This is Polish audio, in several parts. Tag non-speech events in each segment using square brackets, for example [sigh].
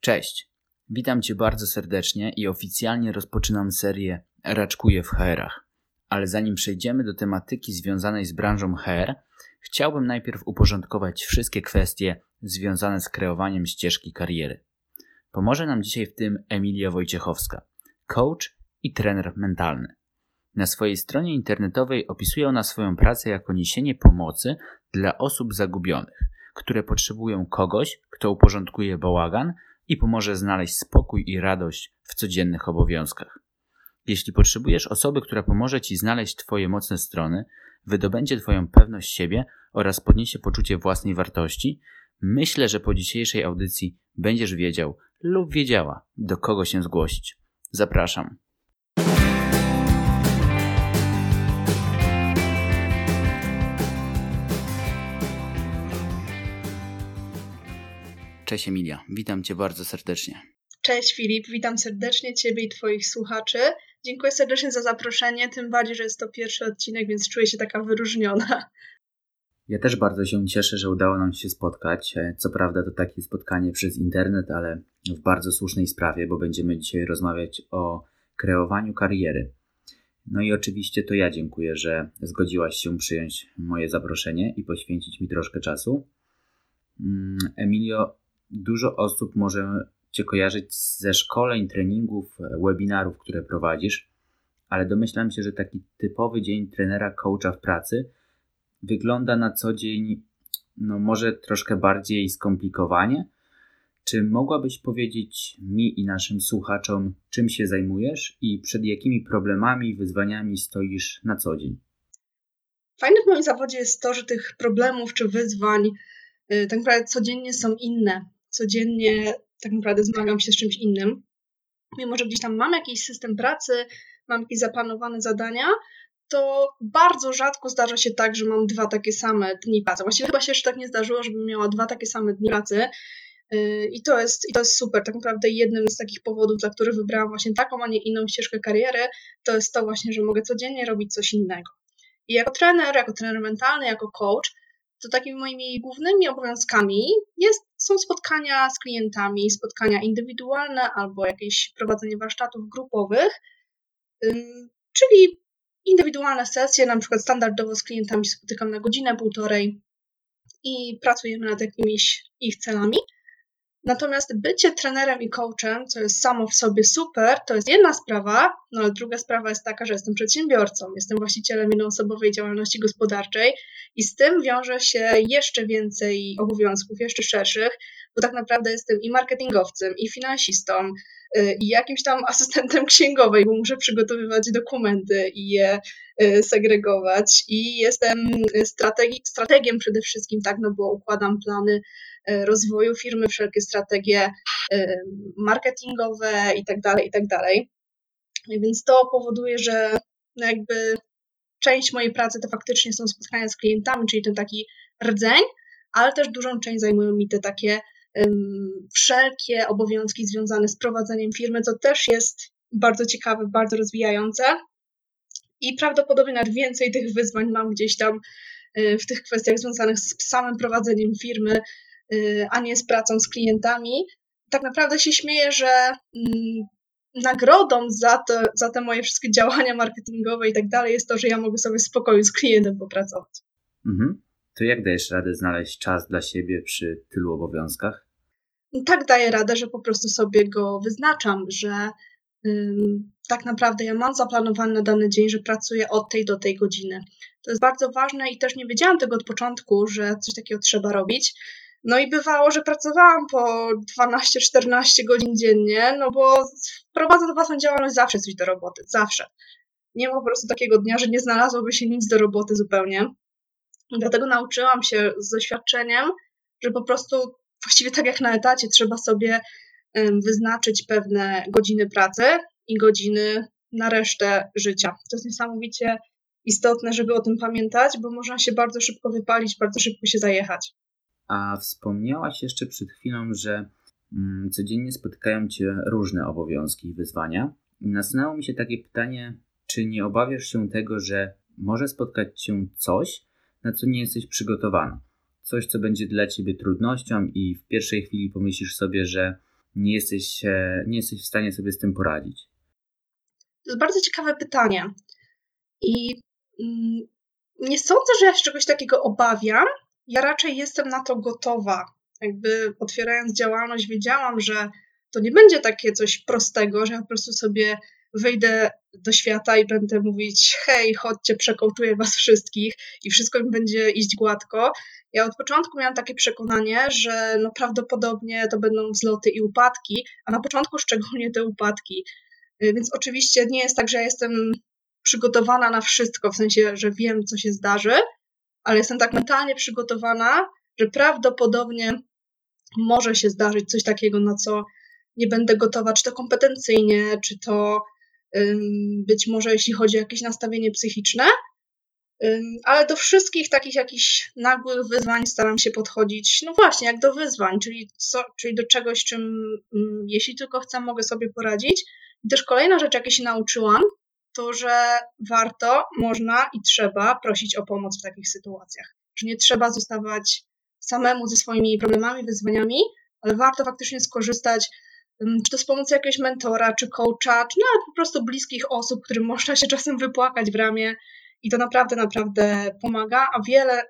Cześć, witam Cię bardzo serdecznie i oficjalnie rozpoczynam serię Raczkuję w HR-ach. Ale zanim przejdziemy do tematyki związanej z branżą HR, chciałbym najpierw uporządkować wszystkie kwestie związane z kreowaniem ścieżki kariery. Pomoże nam dzisiaj w tym Emilia Wojciechowska, coach i trener mentalny. Na swojej stronie internetowej opisuje ona swoją pracę jako niesienie pomocy dla osób zagubionych, które potrzebują kogoś, kto uporządkuje bałagan i pomoże znaleźć spokój i radość w codziennych obowiązkach. Jeśli potrzebujesz osoby, która pomoże Ci znaleźć Twoje mocne strony, wydobędzie Twoją pewność siebie oraz podniesie poczucie własnej wartości, myślę, że po dzisiejszej audycji będziesz wiedział lub wiedziała, do kogo się zgłosić. Zapraszam. Cześć Emilia, witam Cię bardzo serdecznie. Cześć Filip, witam serdecznie Ciebie i Twoich słuchaczy. Dziękuję serdecznie za zaproszenie, tym bardziej, że jest to pierwszy odcinek, więc czuję się taka wyróżniona. Ja też bardzo się cieszę, że udało nam się spotkać. Co prawda to takie spotkanie przez internet, ale w bardzo słusznej sprawie, bo będziemy dzisiaj rozmawiać o kreowaniu kariery. No i oczywiście to ja dziękuję, że zgodziłaś się przyjąć moje zaproszenie i poświęcić mi troszkę czasu. Mm, Emilio, dużo osób może Cię kojarzyć ze szkoleń, treningów, webinarów, które prowadzisz, ale domyślam się, że taki typowy dzień trenera, coacha w pracy wygląda na co dzień, no może troszkę bardziej skomplikowanie. Czy mogłabyś powiedzieć mi i naszym słuchaczom, czym się zajmujesz i przed jakimi problemami wyzwaniami stoisz na co dzień? Fajne w moim zawodzie jest to, że tych problemów czy wyzwań y, tak naprawdę codziennie są inne codziennie tak naprawdę zmagam się z czymś innym. Mimo, że gdzieś tam mam jakiś system pracy, mam jakieś zaplanowane zadania, to bardzo rzadko zdarza się tak, że mam dwa takie same dni pracy. Właściwie chyba się jeszcze tak nie zdarzyło, żebym miała dwa takie same dni pracy. Yy, I to, jest, I to jest super. Tak naprawdę jednym z takich powodów, dla których wybrałam właśnie taką, a nie inną ścieżkę kariery, to jest to właśnie, że mogę codziennie robić coś innego. I jako trener, jako trener mentalny, jako coach, to takimi moimi głównymi obowiązkami jest, są spotkania z klientami, spotkania indywidualne albo jakieś prowadzenie warsztatów grupowych, czyli indywidualne sesje, na przykład standardowo z klientami spotykam na godzinę, półtorej i pracujemy nad jakimiś ich celami. Natomiast bycie trenerem i coachem, co jest samo w sobie super, to jest jedna sprawa, no ale druga sprawa jest taka, że jestem przedsiębiorcą, jestem właścicielem jednoosobowej działalności gospodarczej i z tym wiąże się jeszcze więcej obowiązków, jeszcze szerszych, bo tak naprawdę jestem i marketingowcem, i finansistą, y, i jakimś tam asystentem księgowej, bo muszę przygotowywać dokumenty i je y, segregować. I jestem strategi- strategiem przede wszystkim, tak, no bo układam plany rozwoju firmy, wszelkie strategie e, marketingowe i tak dalej, i tak. Więc to powoduje, że no jakby część mojej pracy to faktycznie są spotkania z klientami, czyli ten taki rdzeń, ale też dużą część zajmują mi te takie um, wszelkie obowiązki związane z prowadzeniem firmy, co też jest bardzo ciekawe, bardzo rozwijające. I prawdopodobnie nawet więcej tych wyzwań mam gdzieś tam e, w tych kwestiach związanych z samym prowadzeniem firmy, a nie z pracą z klientami. Tak naprawdę się śmieję, że mm, nagrodą za te, za te moje wszystkie działania marketingowe i tak dalej jest to, że ja mogę sobie w spokoju z klientem popracować. Mhm. To jak dajesz radę znaleźć czas dla siebie przy tylu obowiązkach? Tak daję radę, że po prostu sobie go wyznaczam, że ym, tak naprawdę ja mam zaplanowane na dany dzień, że pracuję od tej do tej godziny. To jest bardzo ważne i też nie wiedziałam tego od początku, że coś takiego trzeba robić. No i bywało, że pracowałam po 12-14 godzin dziennie, no bo prowadząc własną działalność zawsze coś do roboty, zawsze. Nie ma po prostu takiego dnia, że nie znalazłoby się nic do roboty zupełnie. Dlatego nauczyłam się z doświadczeniem, że po prostu właściwie tak jak na etacie trzeba sobie wyznaczyć pewne godziny pracy i godziny na resztę życia. To jest niesamowicie istotne, żeby o tym pamiętać, bo można się bardzo szybko wypalić, bardzo szybko się zajechać. A wspomniałaś jeszcze przed chwilą, że mm, codziennie spotykają Cię różne obowiązki i wyzwania. Nasunęło mi się takie pytanie, czy nie obawiasz się tego, że może spotkać Cię coś, na co nie jesteś przygotowana? Coś, co będzie dla Ciebie trudnością i w pierwszej chwili pomyślisz sobie, że nie jesteś, e, nie jesteś w stanie sobie z tym poradzić? To jest bardzo ciekawe pytanie. I mm, nie sądzę, że ja się czegoś takiego obawiam. Ja raczej jestem na to gotowa. Jakby otwierając działalność, wiedziałam, że to nie będzie takie coś prostego, że ja po prostu sobie wyjdę do świata i będę mówić: hej, chodźcie, przekołczuję was wszystkich i wszystko mi będzie iść gładko. Ja od początku miałam takie przekonanie, że no prawdopodobnie to będą wzloty i upadki, a na początku szczególnie te upadki. Y, więc oczywiście nie jest tak, że ja jestem przygotowana na wszystko, w sensie, że wiem, co się zdarzy, ale jestem tak mentalnie przygotowana, że prawdopodobnie może się zdarzyć coś takiego, na co nie będę gotowa, czy to kompetencyjnie, czy to być może jeśli chodzi o jakieś nastawienie psychiczne, ale do wszystkich takich jakichś nagłych wyzwań staram się podchodzić, no właśnie, jak do wyzwań, czyli, co, czyli do czegoś, czym jeśli tylko chcę, mogę sobie poradzić. I też kolejna rzecz, jakiej się nauczyłam, to że warto, można i trzeba prosić o pomoc w takich sytuacjach. Że nie trzeba zostawać samemu ze swoimi problemami, wyzwaniami, ale warto faktycznie skorzystać czy to z pomocą jakiegoś mentora, czy coacha, czy nawet po prostu bliskich osób, którym można się czasem wypłakać w ramię i to naprawdę, naprawdę pomaga, a wiele mm,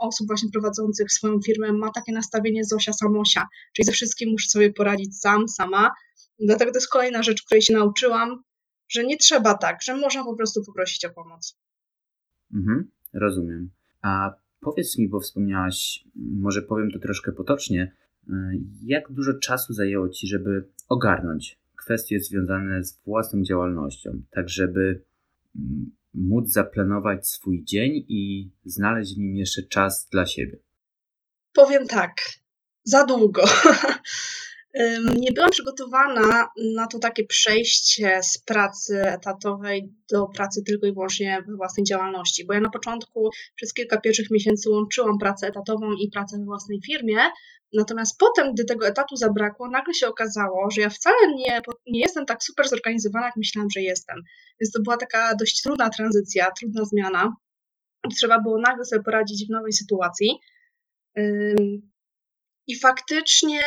osób właśnie prowadzących swoją firmę ma takie nastawienie Zosia Samosia, czyli ze wszystkim muszę sobie poradzić sam, sama. Dlatego to jest kolejna rzecz, której się nauczyłam, że nie trzeba tak, że można po prostu poprosić o pomoc. Mhm, rozumiem. A powiedz mi, bo wspomniałaś, może powiem to troszkę potocznie, y, jak dużo czasu zajęło Ci, żeby ogarnąć kwestie związane z własną działalnością, tak żeby mm, móc zaplanować swój dzień i znaleźć w nim jeszcze czas dla siebie? Powiem tak, za długo. [laughs] Nie byłam przygotowana na to takie przejście z pracy etatowej do pracy tylko i wyłącznie we własnej działalności, bo ja na początku przez kilka pierwszych miesięcy łączyłam pracę etatową i pracę we własnej firmie, natomiast potem, gdy tego etatu zabrakło, nagle się okazało, że ja wcale nie, nie jestem tak super zorganizowana, jak myślałam, że jestem. Więc to była taka dość trudna tranzycja, trudna zmiana. Trzeba było nagle sobie poradzić w nowej sytuacji. I faktycznie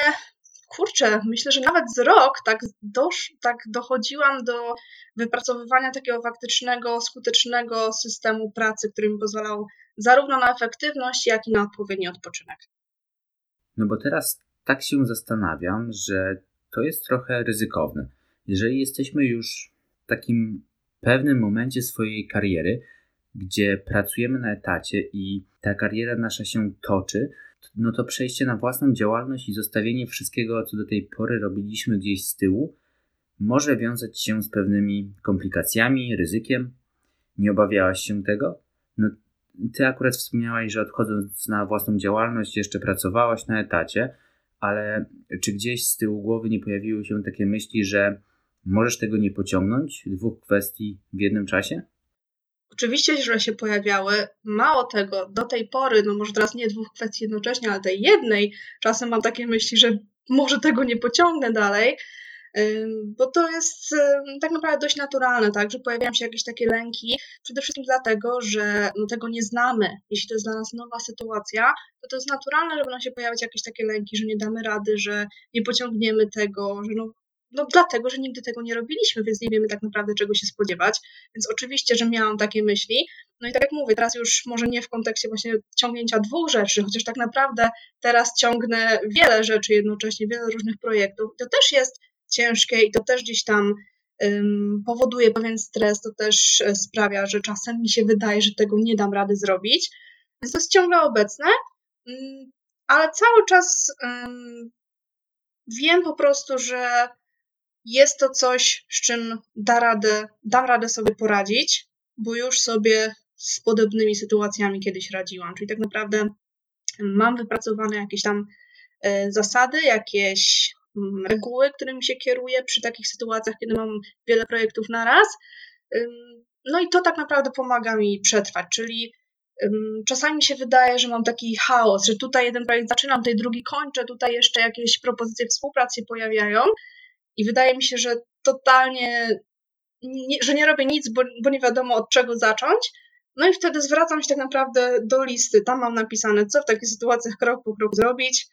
kurczę, myślę, że nawet z rok tak, dosz, tak dochodziłam do wypracowywania takiego faktycznego, skutecznego systemu pracy, który mi pozwalał zarówno na efektywność, jak i na odpowiedni odpoczynek. No bo teraz tak się zastanawiam, że to jest trochę ryzykowne. Jeżeli jesteśmy już w takim pewnym momencie swojej kariery, gdzie pracujemy na etacie i ta kariera nasza się toczy, no to przejście na własną działalność i zostawienie wszystkiego, co do tej pory robiliśmy gdzieś z tyłu, może wiązać się z pewnymi komplikacjami, ryzykiem. Nie obawiałaś się tego? No, ty akurat wspomniałaś, że odchodząc na własną działalność jeszcze pracowałaś na etacie, ale czy gdzieś z tyłu głowy nie pojawiły się takie myśli, że możesz tego nie pociągnąć, dwóch kwestii w jednym czasie? Oczywiście źle się pojawiały. Mało tego, do tej pory, no może teraz nie dwóch kwestii jednocześnie, ale tej jednej, czasem mam takie myśli, że może tego nie pociągnę dalej, bo to jest tak naprawdę dość naturalne, tak, że pojawiają się jakieś takie lęki, przede wszystkim dlatego, że no, tego nie znamy. Jeśli to jest dla nas nowa sytuacja, to to jest naturalne, że będą się pojawiać jakieś takie lęki, że nie damy rady, że nie pociągniemy tego, że no, no dlatego, że nigdy tego nie robiliśmy, więc nie wiemy tak naprawdę czego się spodziewać. Więc oczywiście, że miałam takie myśli. No i tak jak mówię, teraz już może nie w kontekście właśnie ciągnięcia dwóch rzeczy, chociaż tak naprawdę teraz ciągnę wiele rzeczy jednocześnie, wiele różnych projektów. To też jest ciężkie i to też gdzieś tam powoduje pewien stres, to też e, sprawia, że czasem mi się wydaje, że tego nie dam rady zrobić. Więc to jest ciągle obecne, um, ale cały czas wiem po prostu, że jest to coś, z czym da radę, dam radę sobie poradzić, bo już sobie z podobnymi sytuacjami kiedyś radziłam. Czyli tak naprawdę mam wypracowane jakieś tam e, zasady, jakieś mm, reguły, którymi się kieruję przy takich sytuacjach, kiedy mam wiele projektów na raz. No i to tak naprawdę pomaga mi przetrwać, czyli czasami mi się wydaje, że mam taki chaos, że tutaj jeden projekt zaczynam, tutaj drugi kończę, tutaj jeszcze jakieś propozycje współpracy pojawiają, i wydaje mi się, że totalnie, nie, że nie robię nic, bo, bo nie wiadomo od czego zacząć. No i wtedy zwracam się tak naprawdę do listy. Tam mam napisane, co w takich sytuacjach krok po krok zrobić.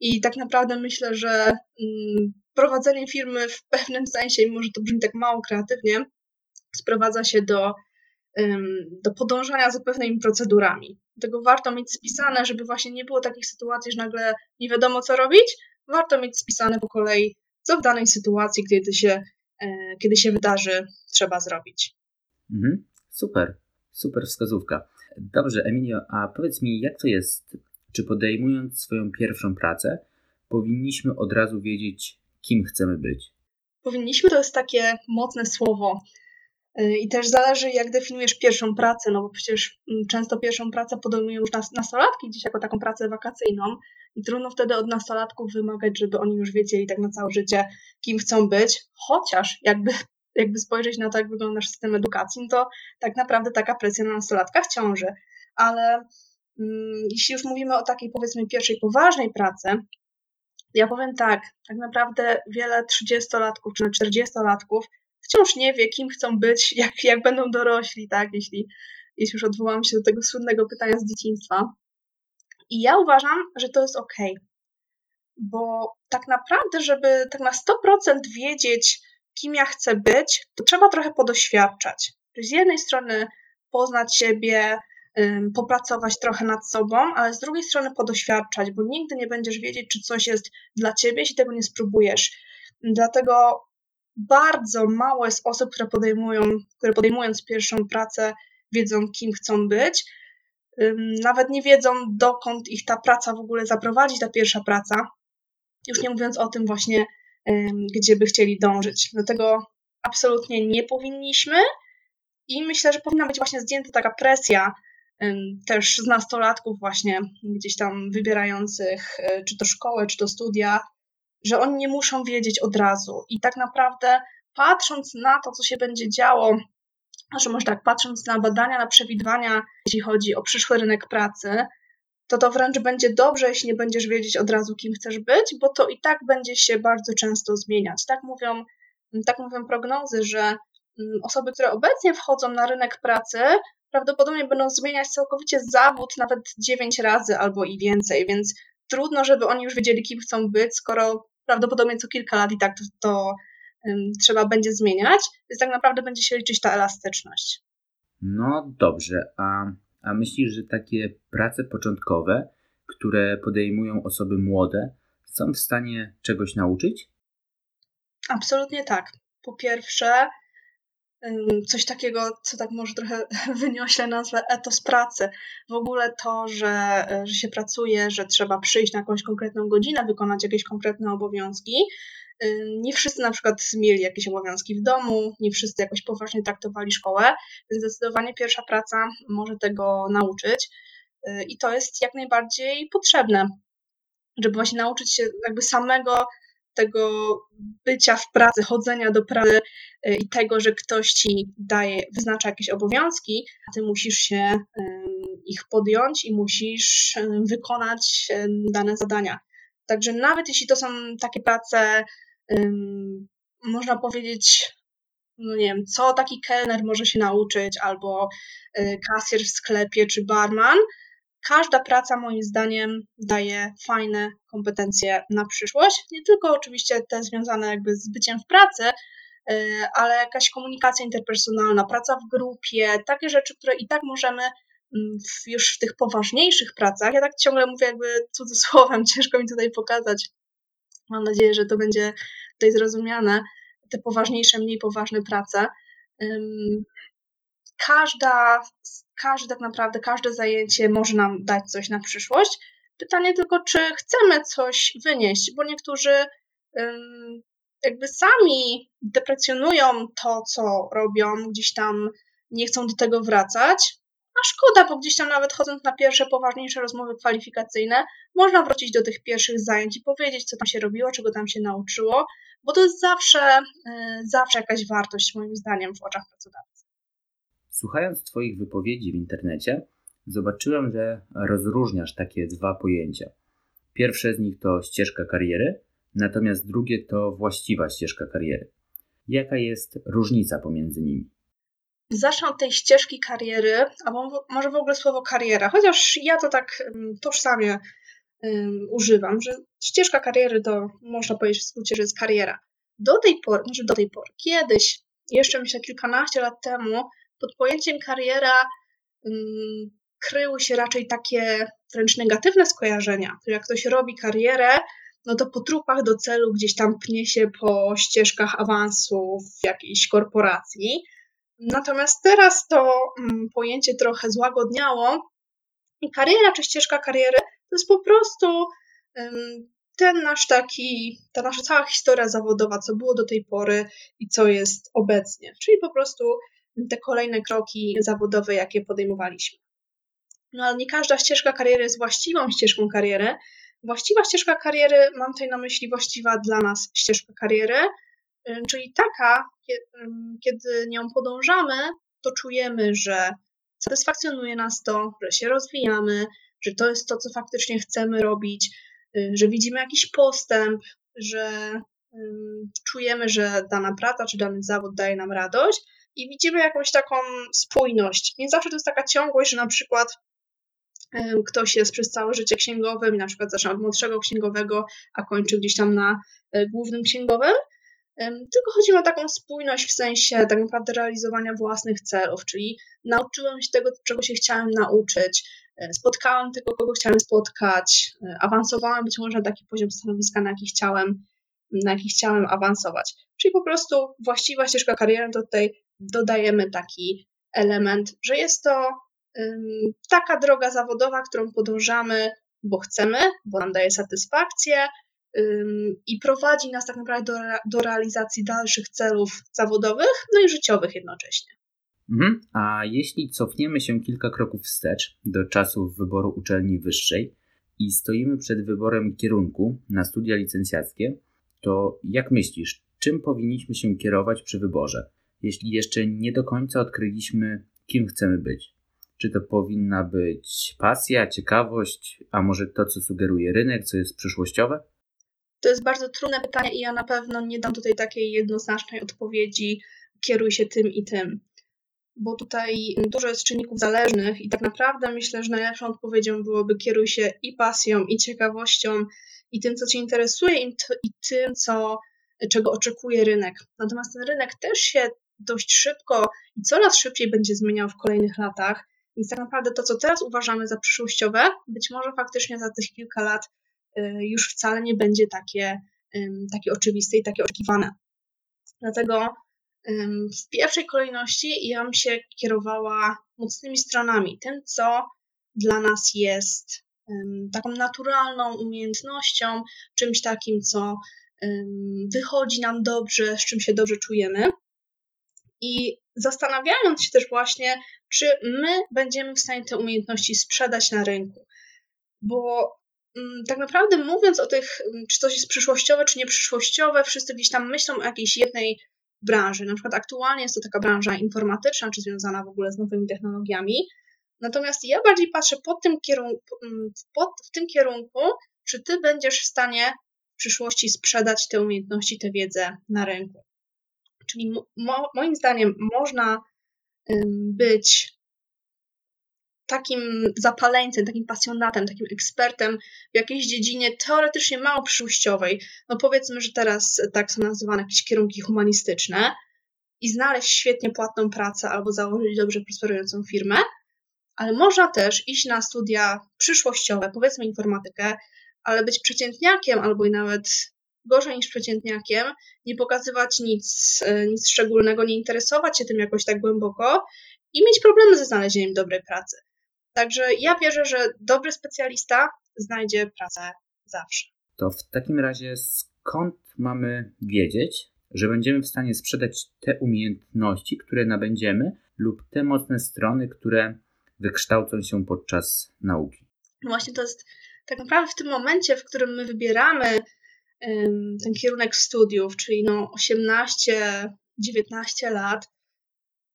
I tak naprawdę myślę, że mm, prowadzenie firmy w pewnym sensie, mimo że to brzmi tak mało kreatywnie, sprowadza się do, do podążania za pewnymi procedurami. Dlatego warto mieć spisane, żeby właśnie nie było takich sytuacji, że nagle nie wiadomo co robić. Warto mieć spisane po kolei, co w danej sytuacji, kiedy się, e, kiedy się wydarzy, trzeba zrobić. Mhm, super, super wskazówka. Dobrze, Emilio, a powiedz mi, jak to jest, czy podejmując swoją pierwszą pracę, powinniśmy od razu wiedzieć, kim chcemy być? Powinniśmy to jest takie mocne słowo. I też zależy, jak definiujesz pierwszą pracę, no bo przecież mm, często pierwszą pracę podejmują już nastolatki gdzieś jako taką pracę wakacyjną i trudno wtedy od nastolatków wymagać, żeby oni już wiedzieli tak na całe życie, kim chcą być, chociaż jakby, [laughs] jakby spojrzeć na to, jak wygląda nasz system edukacji, no to tak naprawdę taka presja na nastolatkach ciąży. Ale mm, jeśli już mówimy o takiej powiedzmy pierwszej poważnej pracy, ja powiem tak, tak naprawdę wiele 30-latków czy 40-latków wciąż nie wie, kim chcą być, [laughs] jak, jak będą dorośli, tak, jeśli, jeśli już odwołam się do tego słynnego pytania z dzieciństwa. I ja uważam, że to jest ok, bo tak naprawdę, żeby tak na 100% wiedzieć, kim ja chcę być, to trzeba trochę podoświadczać. Z jednej strony poznać siebie, popracować trochę nad sobą, ale z drugiej strony podoświadczać, bo nigdy nie będziesz wiedzieć, czy coś jest dla ciebie, jeśli tego nie spróbujesz. Dlatego bardzo mało jest osób, które podejmują, które podejmując pierwszą pracę, wiedzą, kim chcą być. Nawet nie wiedzą, dokąd ich ta praca w ogóle zaprowadzi, ta pierwsza praca. Już nie mówiąc o tym właśnie, gdzie by chcieli dążyć. Dlatego absolutnie nie powinniśmy i myślę, że powinna być właśnie zdjęta taka presja też z nastolatków właśnie gdzieś tam wybierających e, czy to szkołę, czy to studia, że oni nie muszą wiedzieć od razu. I tak naprawdę patrząc na to, co się będzie działo, że może tak, patrząc na badania, na przewidywania, jeśli chodzi o przyszły rynek pracy, to to wręcz będzie dobrze, jeśli nie będziesz wiedzieć od razu, kim chcesz być, bo to i tak będzie się bardzo często zmieniać. Tak mówią, tak mówią prognozy, że mm, osoby, które obecnie wchodzą na rynek pracy, prawdopodobnie będą zmieniać całkowicie zawód nawet 9 razy albo i więcej, więc trudno, żeby oni już wiedzieli, kim chcą być, skoro prawdopodobnie co kilka lat i tak to, to um, trzeba będzie zmieniać, więc tak naprawdę będzie się liczyć ta elastyczność. No dobrze, a, a myślisz, że takie prace początkowe, które podejmują osoby młode, są w stanie czegoś nauczyć? Absolutnie tak. Po pierwsze, coś takiego, co tak może trochę [laughs] wyniośle nazwę etos pracy. W ogóle to, że, że się pracuje, że trzeba przyjść na jakąś konkretną godzinę, wykonać jakieś konkretne obowiązki. Nie wszyscy na przykład mieli jakieś obowiązki w domu, nie wszyscy jakoś poważnie traktowali szkołę, więc zdecydowanie pierwsza praca może tego nauczyć i to jest jak najbardziej potrzebne, żeby właśnie nauczyć się jakby samego tego bycia w pracy, chodzenia do pracy y, i tego, że ktoś ci daje, wyznacza jakieś obowiązki, a ty musisz się ich podjąć i musisz wykonać dane zadania. Także nawet jeśli to są takie prace, można powiedzieć, no nie wiem, co taki kelner może się nauczyć, albo y, kasjer w sklepie, czy barman, każda praca moim zdaniem daje fajne kompetencje na przyszłość. Nie tylko oczywiście te związane jakby z byciem w pracy, y, ale jakaś komunikacja interpersonalna, praca w grupie, takie rzeczy, które i tak możemy mm, w, już w tych poważniejszych pracach, ja tak ciągle mówię jakby cudzysłowem, [laughs] ciężko mi tutaj pokazać, mam nadzieję, że to będzie tutaj zrozumiane, te poważniejsze, mniej poważne prace. Każda każde tak naprawdę, każde zajęcie może nam dać coś na przyszłość. Pytanie tylko, czy chcemy coś wynieść, bo niektórzy jakby sami deprecjonują to, co robią, gdzieś tam nie chcą do tego wracać. A szkoda, bo gdzieś tam nawet chodząc na pierwsze, poważniejsze rozmowy kwalifikacyjne, można wrócić do tych pierwszych zajęć i powiedzieć, co tam się robiło, czego tam się nauczyło, bo to jest zawsze, y, zawsze jakaś wartość, moim zdaniem, w oczach pracodawcy. Słuchając Twoich wypowiedzi w internecie, zobaczyłem, że rozróżniasz takie dwa pojęcia. Pierwsze z nich to ścieżka kariery, natomiast drugie to właściwa ścieżka kariery. Jaka jest różnica pomiędzy nimi? Zacznę od tej ścieżki kariery, albo może w ogóle słowo kariera, chociaż ja to tak tożsamię um, używam, że ścieżka kariery to można powiedzieć w skrócie, że jest kariera. Do tej pory, znaczy do tej pory, kiedyś, jeszcze myślę kilkanaście lat temu, pod pojęciem kariera um, kryły się raczej takie wręcz negatywne skojarzenia. Jak ktoś robi karierę, no to po trupach do celu gdzieś tam pnie się po ścieżkach awansu w jakiejś korporacji. Natomiast teraz to mm, pojęcie trochę złagodniało i kariera czy ścieżka kariery to jest po prostu ten nasz taki, ta nasza cała historia zawodowa, co było do tej pory i co jest obecnie, czyli po prostu te kolejne kroki zawodowe, jakie podejmowaliśmy. No ale nie każda ścieżka kariery jest właściwą ścieżką kariery. Właściwa ścieżka kariery, mam tutaj na myśli właściwa dla nas ścieżka kariery, czyli taka, kiedy nią podążamy, to czujemy, że satysfakcjonuje nas to, że się rozwijamy, że to jest to, co faktycznie chcemy robić, y, że widzimy jakiś postęp, że czujemy, że dana praca czy dany zawód daje nam radość i widzimy jakąś taką spójność. Nie zawsze to jest taka ciągłość, że na przykład ktoś jest przez całe życie księgowym i na przykład zaczyna od młodszego księgowego, a kończy gdzieś tam na e, głównym księgowym, tylko chodzi o taką spójność w sensie tak naprawdę realizowania własnych celów, czyli nauczyłem się tego, czego się chciałem nauczyć, e, spotkałem tego, kogo chciałem spotkać, e, awansowałem być może na taki poziom stanowiska, na jaki chciałem, na jaki chciałem awansować. Czyli po prostu właściwa ścieżka kariery, to tutaj dodajemy taki element, że jest to taka droga zawodowa, którą podążamy, bo chcemy, bo nam daje satysfakcję, i prowadzi nas tak naprawdę do, do realizacji dalszych celów zawodowych, no i życiowych jednocześnie. Mhm. A jeśli cofniemy się kilka kroków wstecz do czasów wyboru uczelni wyższej i stoimy przed wyborem kierunku na studia licencjackie, to jak myślisz, czym powinniśmy się kierować przy wyborze, jeśli jeszcze nie do końca odkryliśmy, kim chcemy być? Czy to powinna być pasja, ciekawość, a może to, co sugeruje rynek, co jest przyszłościowe? To jest bardzo trudne pytanie i ja na pewno nie dam tutaj takiej jednoznacznej odpowiedzi, kieruj się tym i tym. Bo tutaj dużo jest czynników zależnych i tak naprawdę myślę, że najlepszą odpowiedzią byłoby kieruj się i pasją, i ciekawością, i tym, co Cię interesuje, i, i tym, co, czego oczekuje rynek. Natomiast ten rynek też się dość szybko i coraz szybciej będzie zmieniał w kolejnych latach. Więc tak naprawdę to, co teraz uważamy za przyszłościowe, być może faktycznie za tych kilka lat Y, już wcale nie będzie takie, takie oczywiste i takie oczekiwane. Dlatego w pierwszej kolejności ja bym się kierowała mocnymi stronami, tym, co dla nas jest taką naturalną umiejętnością, czymś takim, co wychodzi nam dobrze, z czym się dobrze czujemy. I zastanawiając się też właśnie, czy my będziemy w stanie te umiejętności sprzedać na rynku. Bo Mm, tak naprawdę mówiąc o tych, mm, czy coś jest przyszłościowe, czy nieprzyszłościowe, wszyscy gdzieś tam myślą o jakiejś jednej branży. Na przykład aktualnie jest to taka branża informatyczna, czy związana w ogóle z nowymi technologiami. Natomiast ja bardziej patrzę pod tym kierunku, mm, pod, w tym kierunku, czy ty będziesz w stanie w przyszłości sprzedać te umiejętności, tę wiedzę na rynku. Czyli mo, moim zdaniem można być takim zapaleńcem, takim pasjonatem, takim ekspertem w jakiejś dziedzinie teoretycznie mało przyszłościowej. No powiedzmy, że teraz tak są nazywane jakieś kierunki humanistyczne i znaleźć świetnie płatną pracę albo założyć dobrze prosperującą firmę, ale można też iść na studia przyszłościowe, powiedzmy informatykę, ale być przeciętniakiem albo i nawet gorzej niż przeciętniakiem, nie pokazywać nic, e, nic szczególnego, nie interesować się tym jakoś tak głęboko i mieć problemy ze znalezieniem dobrej pracy. Także ja wierzę, że dobry specjalista znajdzie pracę zawsze. To w takim razie skąd mamy wiedzieć, że będziemy w stanie sprzedać te umiejętności, które nabędziemy, lub te mocne strony, które wykształcą się podczas nauki? Właśnie to jest tak naprawdę w tym momencie, w którym my wybieramy ten kierunek studiów, czyli no 18-19 lat,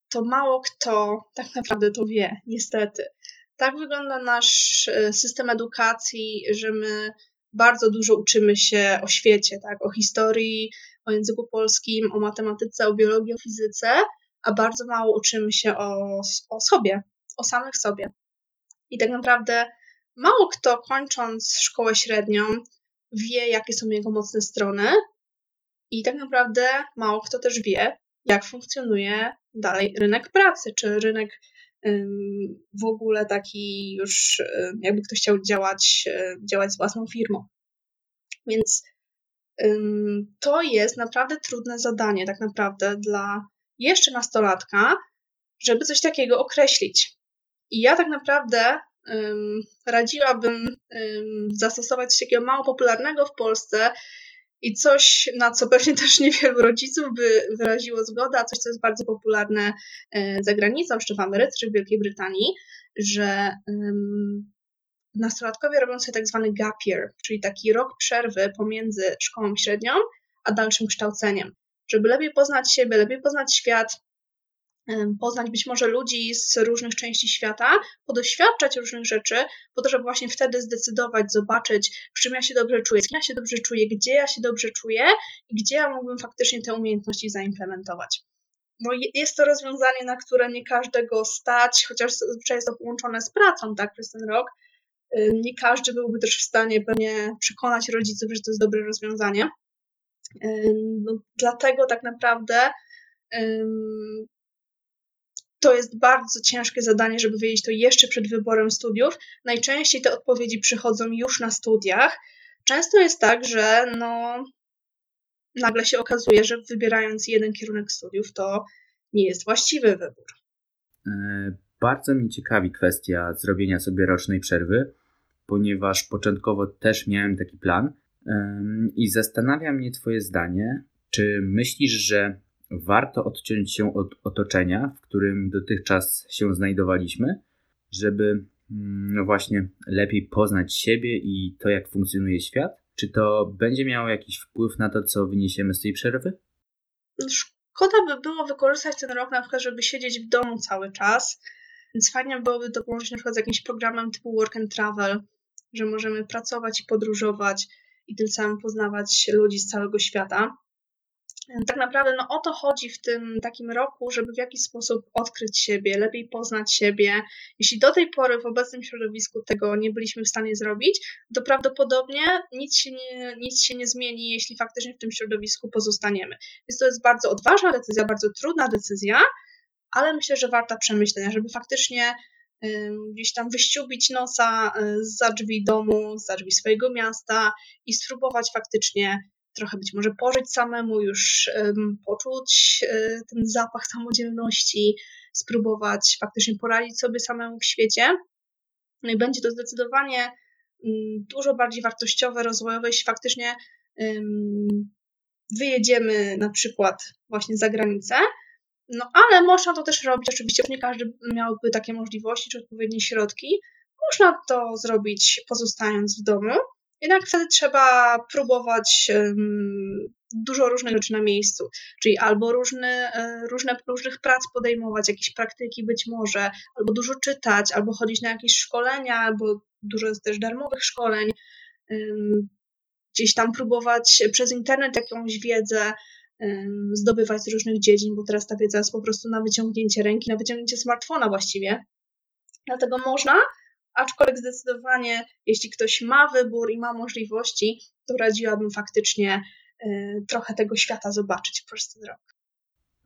to mało kto tak naprawdę to wie, niestety tak wygląda nasz e, system edukacji, że my bardzo dużo uczymy się o świecie, tak? o historii, o języku polskim, o matematyce, o biologii, o fizyce, a bardzo mało uczymy się o, o sobie, o samych sobie. I tak naprawdę mało kto kończąc szkołę średnią wie, jakie są jego mocne strony i tak naprawdę mało kto też wie, jak funkcjonuje dalej rynek pracy, czy rynek w ogóle taki już, jakby ktoś chciał działać, działać z własną firmą. Więc to jest naprawdę trudne zadanie, tak naprawdę, dla jeszcze nastolatka, żeby coś takiego określić. I ja tak naprawdę radziłabym zastosować coś takiego mało popularnego w Polsce i coś, na co pewnie [laughs] też niewielu rodziców by wyraziło zgodę, a coś, co jest bardzo popularne e, za granicą, czy w Ameryce, czy w Wielkiej Brytanii, że nastolatkowie robią sobie tak zwany gap year, czyli taki rok przerwy pomiędzy szkołą średnią a dalszym kształceniem, żeby lepiej poznać siebie, lepiej poznać świat, poznać być może ludzi z różnych części świata, podoświadczać różnych rzeczy, po to, żeby właśnie wtedy zdecydować, zobaczyć, w czym ja się dobrze czuję, z ja się dobrze czuję, gdzie ja się dobrze czuję i gdzie ja mógłbym faktycznie te umiejętności zaimplementować. Bo jest to rozwiązanie, na które nie każdego stać, chociaż zazwyczaj jest to połączone z pracą, tak, przez ten rok. Nie każdy byłby też w stanie pewnie przekonać rodziców, że to jest dobre rozwiązanie. No, dlatego tak naprawdę to jest bardzo ciężkie zadanie, żeby wiedzieć to jeszcze przed wyborem studiów. Najczęściej te odpowiedzi przychodzą już na studiach. Często jest tak, że no, nagle się okazuje, że wybierając jeden kierunek studiów, to nie jest właściwy wybór. E, bardzo mnie ciekawi kwestia zrobienia sobie rocznej przerwy, ponieważ początkowo też miałem taki plan i zastanawia mnie Twoje zdanie, czy myślisz, że warto odciąć się od otoczenia, w którym dotychczas się znajdowaliśmy, żeby mm, no właśnie lepiej poznać siebie i to, jak funkcjonuje świat? Czy to będzie miało jakiś wpływ na to, co wyniesiemy z tej przerwy? Szkoda by było wykorzystać ten rok na przykład, żeby siedzieć w domu cały czas, więc fajnie byłoby to połączyć na przykład z jakimś programem typu Work and Travel, że możemy pracować i podróżować i tym samym poznawać ludzi z całego świata. Tak naprawdę no, o to chodzi w tym takim roku, żeby w jakiś sposób odkryć siebie, lepiej poznać siebie. Jeśli do tej pory w obecnym środowisku tego nie byliśmy w stanie zrobić, to prawdopodobnie nic się nie, nic się nie zmieni, jeśli faktycznie w tym środowisku pozostaniemy. Więc to jest bardzo odważna decyzja, bardzo trudna decyzja, ale myślę, że warta przemyślenia, żeby faktycznie gdzieś tam wyściubić nosa y, za drzwi domu, za drzwi swojego miasta i spróbować faktycznie trochę być może pożyć samemu, już poczuć um, ten zapach samodzielności, spróbować faktycznie poradzić sobie samemu w świecie. No i będzie to zdecydowanie um, dużo bardziej wartościowe, rozwojowe, jeśli faktycznie wyjedziemy na przykład właśnie za granicę. No ale można to też robić, oczywiście nie każdy miałby takie możliwości czy odpowiednie środki. Można to zrobić pozostając w domu, jednak wtedy trzeba próbować dużo różnych rzeczy na miejscu, czyli albo różne, różne, różnych prac podejmować, jakieś praktyki być może, albo dużo czytać, albo chodzić na jakieś szkolenia, albo dużo jest też darmowych szkoleń, gdzieś tam próbować przez internet jakąś wiedzę zdobywać z różnych dziedzin, bo teraz ta wiedza jest po prostu na wyciągnięcie ręki, na wyciągnięcie smartfona właściwie. Dlatego można aczkolwiek zdecydowanie, jeśli ktoś ma wybór i ma możliwości, to radziłabym faktycznie y, trochę tego świata zobaczyć przez ten rok.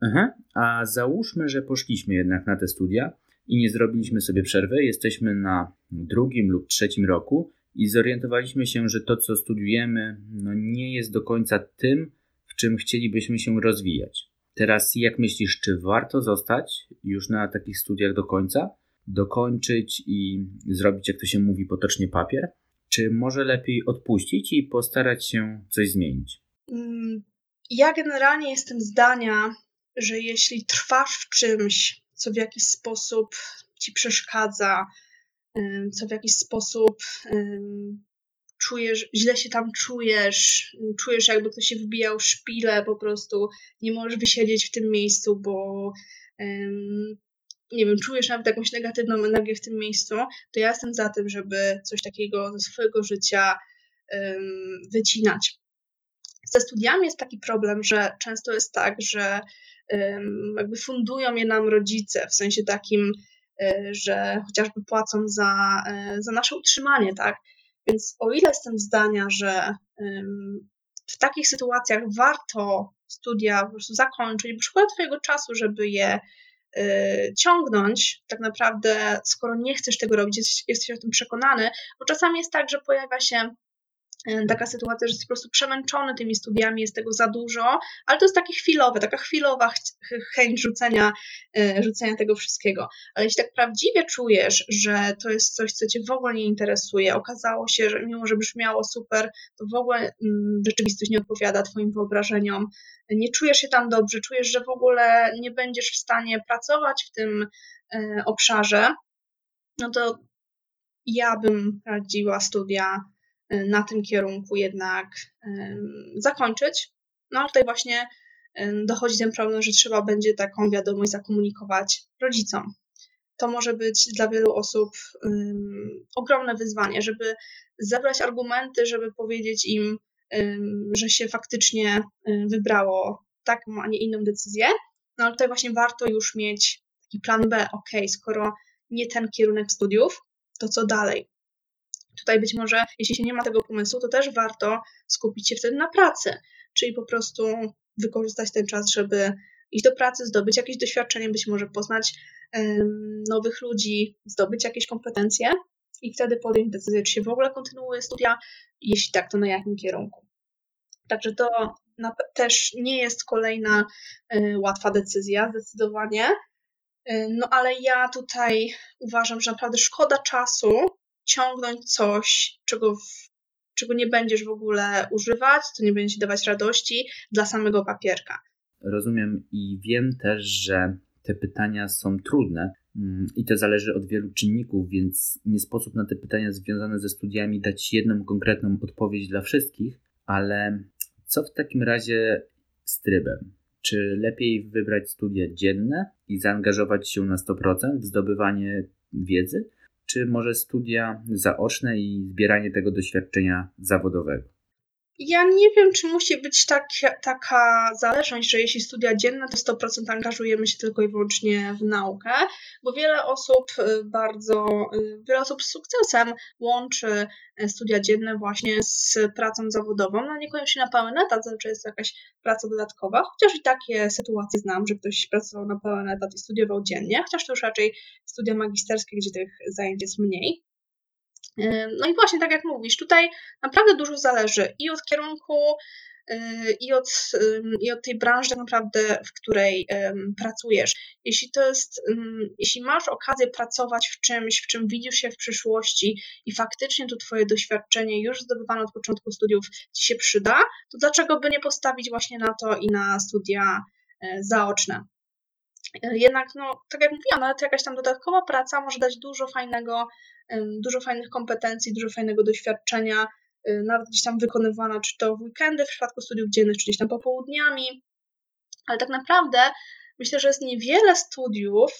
Aha, a załóżmy, że poszliśmy jednak na te studia i nie zrobiliśmy sobie przerwy, jesteśmy na drugim lub trzecim roku i zorientowaliśmy się, że to, co studiujemy, no nie jest do końca tym, w czym chcielibyśmy się rozwijać. Teraz, jak myślisz, czy warto zostać już na takich studiach do końca, dokończyć i zrobić, jak to się mówi potocznie, papier? Czy może lepiej odpuścić i postarać się coś zmienić? Mm, ja generalnie jestem zdania, że jeśli trwasz w czymś, co w jakiś sposób ci przeszkadza, co w jakiś sposób czujesz, źle się tam czujesz, czujesz jakby ktoś się wbijał szpilę, po prostu nie możesz wysiedzieć w tym miejscu, bo nie wiem, czujesz nawet jakąś negatywną energię w tym miejscu, to ja jestem za tym, żeby coś takiego ze swojego życia um, wycinać. Ze studiami jest taki problem, że często jest tak, że um, jakby fundują je nam rodzice, w sensie takim, że chociażby płacą za, za nasze utrzymanie, tak? Więc o ile jestem zdania, że w takich sytuacjach warto studia po prostu zakończyć, bo szkoda Twojego czasu, żeby je ciągnąć, tak naprawdę, skoro nie chcesz tego robić, jesteś, jesteś o tym przekonany, bo czasami jest tak, że pojawia się taka sytuacja, że jest po prostu przemęczony tymi studiami, jest tego za dużo, ale to jest takie chwilowe, taka chwilowa chęć rzucenia, e, rzucenia tego wszystkiego. Ale jeśli tak prawdziwie czujesz, że to jest coś, co cię w ogóle nie interesuje, okazało się, że mimo, że brzmiało super, to w ogóle mm, rzeczywistość nie odpowiada twoim wyobrażeniom, nie czujesz się tam dobrze, czujesz, że w ogóle nie będziesz w stanie pracować w tym e, obszarze, no to ja bym radziła studia Y, na tym kierunku jednak zakończyć. No ale tutaj właśnie dochodzi ten problem, że trzeba będzie taką wiadomość zakomunikować rodzicom. To może być dla wielu osób ogromne wyzwanie, żeby zebrać argumenty, żeby powiedzieć im, że się faktycznie wybrało taką, a nie inną decyzję. No ale tutaj właśnie warto już mieć taki plan B, ok, skoro nie ten kierunek studiów, to co dalej? Tutaj być może, jeśli się nie ma tego pomysłu, to też warto skupić się wtedy na pracy, czyli po prostu wykorzystać ten czas, żeby iść do pracy, zdobyć jakieś doświadczenie, być może poznać nowych ludzi, zdobyć jakieś kompetencje i wtedy podjąć decyzję, czy się w ogóle kontynuuje studia, jeśli tak, to na jakim kierunku. Także to też nie jest kolejna y, łatwa decyzja, zdecydowanie. Y, no ale ja tutaj uważam, że naprawdę szkoda czasu ciągnąć coś, czego, czego nie będziesz w ogóle używać, co nie będzie ci dawać radości dla samego papierka. Rozumiem i wiem też, że te pytania są trudne mm, i to zależy od wielu czynników, więc nie sposób na te pytania związane ze studiami dać jedną konkretną odpowiedź dla wszystkich, ale co w takim razie z trybem? Czy lepiej wybrać studia dzienne i zaangażować się na 100% w zdobywanie wiedzy, czy może studia zaoczne i zbieranie tego doświadczenia zawodowego? Ja nie wiem, czy musi być tak, taka zależność, że jeśli studia dzienne, to 100% angażujemy się tylko i wyłącznie w naukę, bo wiele osób y, bardzo, y, wiele osób z sukcesem łączy y, studia dzienne właśnie z pracą zawodową. No niekoniecznie na pełen etat, zazwyczaj jest to jakaś praca dodatkowa, chociaż i takie sytuacje znam, że ktoś pracował na pełen etat i studiował dziennie, chociaż to już raczej studia magisterskie, gdzie tych zajęć jest mniej. No i właśnie tak jak mówisz, tutaj naprawdę dużo zależy i od kierunku, y, i od, i od tej branży tak naprawdę, w której pracujesz. Jeśli to jest, jeśli masz okazję pracować w czymś, w czym widzisz się w przyszłości i faktycznie to twoje doświadczenie już zdobywane od początku studiów ci się przyda, to dlaczego by nie postawić właśnie na to i na studia e, zaoczne? E, jednak, no, tak jak mówiłam, nawet jakaś tam dodatkowa praca może dać dużo fajnego dużo fajnych kompetencji, dużo fajnego doświadczenia, y, nawet gdzieś tam wykonywana, czy to w weekendy w przypadku studiów dziennych, czy gdzieś tam popołudniami. Ale tak naprawdę myślę, że jest niewiele studiów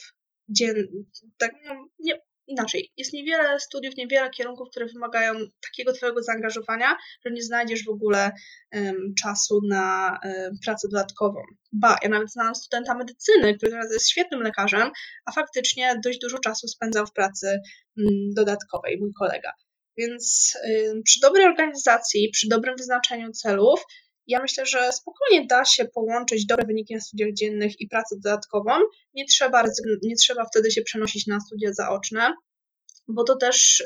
dziennych, tak, no, nie, inaczej, jest niewiele studiów, niewiele kierunków, które wymagają takiego Twojego zaangażowania, że nie znajdziesz w ogóle um, czasu na um, pracę dodatkową. Ba, ja nawet znałam studenta medycyny, który teraz jest świetnym lekarzem, a faktycznie dość dużo czasu spędzał w pracy um, dodatkowej, mój kolega. Więc przy dobrej organizacji, przy dobrym wyznaczeniu celów, ja myślę, że spokojnie da się połączyć dobre wyniki na studiach dziennych i pracę dodatkową. Nie trzeba, nie trzeba wtedy się przenosić na studia zaoczne, bo to też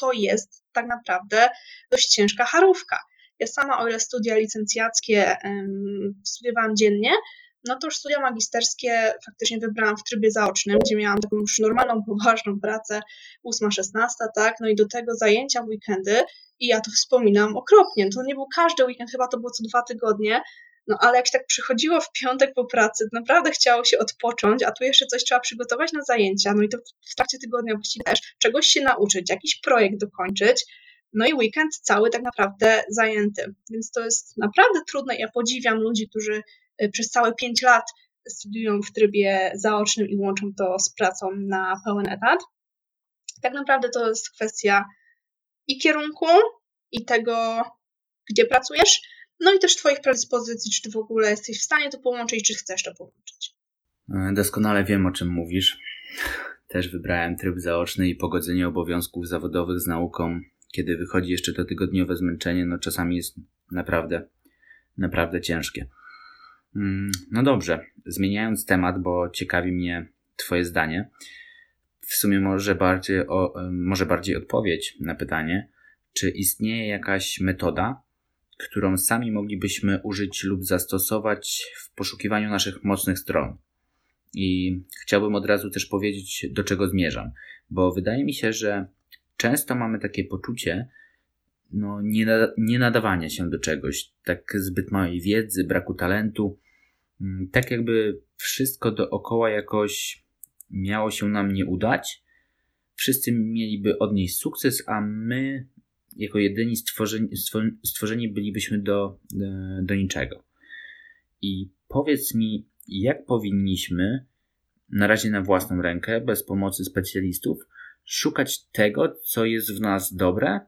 to jest tak naprawdę dość ciężka harówka. Ja sama, o ile studia licencjackie studiowałam dziennie, no to już studia magisterskie faktycznie wybrałam w trybie zaocznym, gdzie miałam taką już normalną, poważną pracę, 8-16, tak, no i do tego zajęcia w weekendy i ja to wspominam okropnie. To nie był każdy weekend, chyba to było co dwa tygodnie, no ale jak się tak przychodziło w piątek po pracy, to naprawdę chciało się odpocząć, a tu jeszcze coś trzeba przygotować na zajęcia, no i to w trakcie tygodnia właściwie też czegoś się nauczyć, jakiś projekt dokończyć, no i weekend cały tak naprawdę zajęty. Więc to jest naprawdę trudne. Ja podziwiam ludzi, którzy przez całe pięć lat studiują w trybie zaocznym i łączą to z pracą na pełen etat. Tak naprawdę to jest kwestia i kierunku, i tego, gdzie pracujesz, no i też Twoich predyspozycji, czy Ty w ogóle jesteś w stanie to połączyć, czy chcesz to połączyć. E, doskonale wiem, o czym mówisz. też wybrałem tryb zaoczny i pogodzenie obowiązków zawodowych z nauką. Kiedy wychodzi jeszcze to tygodniowe zmęczenie, no czasami jest naprawdę, naprawdę ciężkie. Mm, no dobrze, zmieniając temat, bo ciekawi mnie Twoje zdanie. W sumie może bardziej, o, może bardziej odpowiedź na pytanie, czy istnieje jakaś metoda, którą sami moglibyśmy użyć lub zastosować w poszukiwaniu naszych mocnych stron. I chciałbym od razu też powiedzieć, do czego zmierzam, bo wydaje mi się, że często mamy takie poczucie no, nie nadawania się do czegoś, tak zbyt małej wiedzy, braku talentu, tak jakby wszystko dookoła jakoś miało się nam nie udać. Wszyscy mieliby odnieść sukces, a my jako jedyni stworzeni, stworzeni bylibyśmy do, e, do niczego. I powiedz mi, jak powinniśmy, na razie na własną rękę, bez pomocy specjalistów, szukać tego, co jest w nas dobre,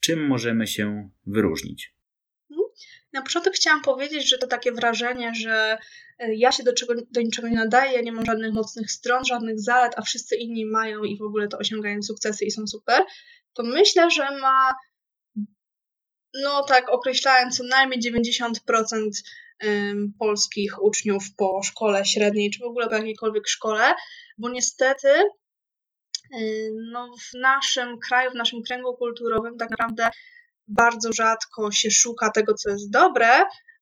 czym możemy się wyróżnić? Na początek chciałam powiedzieć, że to takie wrażenie, że e, ja się do, czego, do niczego nie nadaję, nie mam żadnych mocnych stron, żadnych zalet, a wszyscy inni mają i w ogóle to osiągają sukcesy i są super, to myślę, że ma no tak określając co najmniej 90% polskich uczniów po szkole średniej, czy w ogóle po jakiejkolwiek szkole, bo niestety no, w naszym kraju, w naszym kręgu kulturowym tak naprawdę bardzo rzadko się szuka tego, co jest dobre,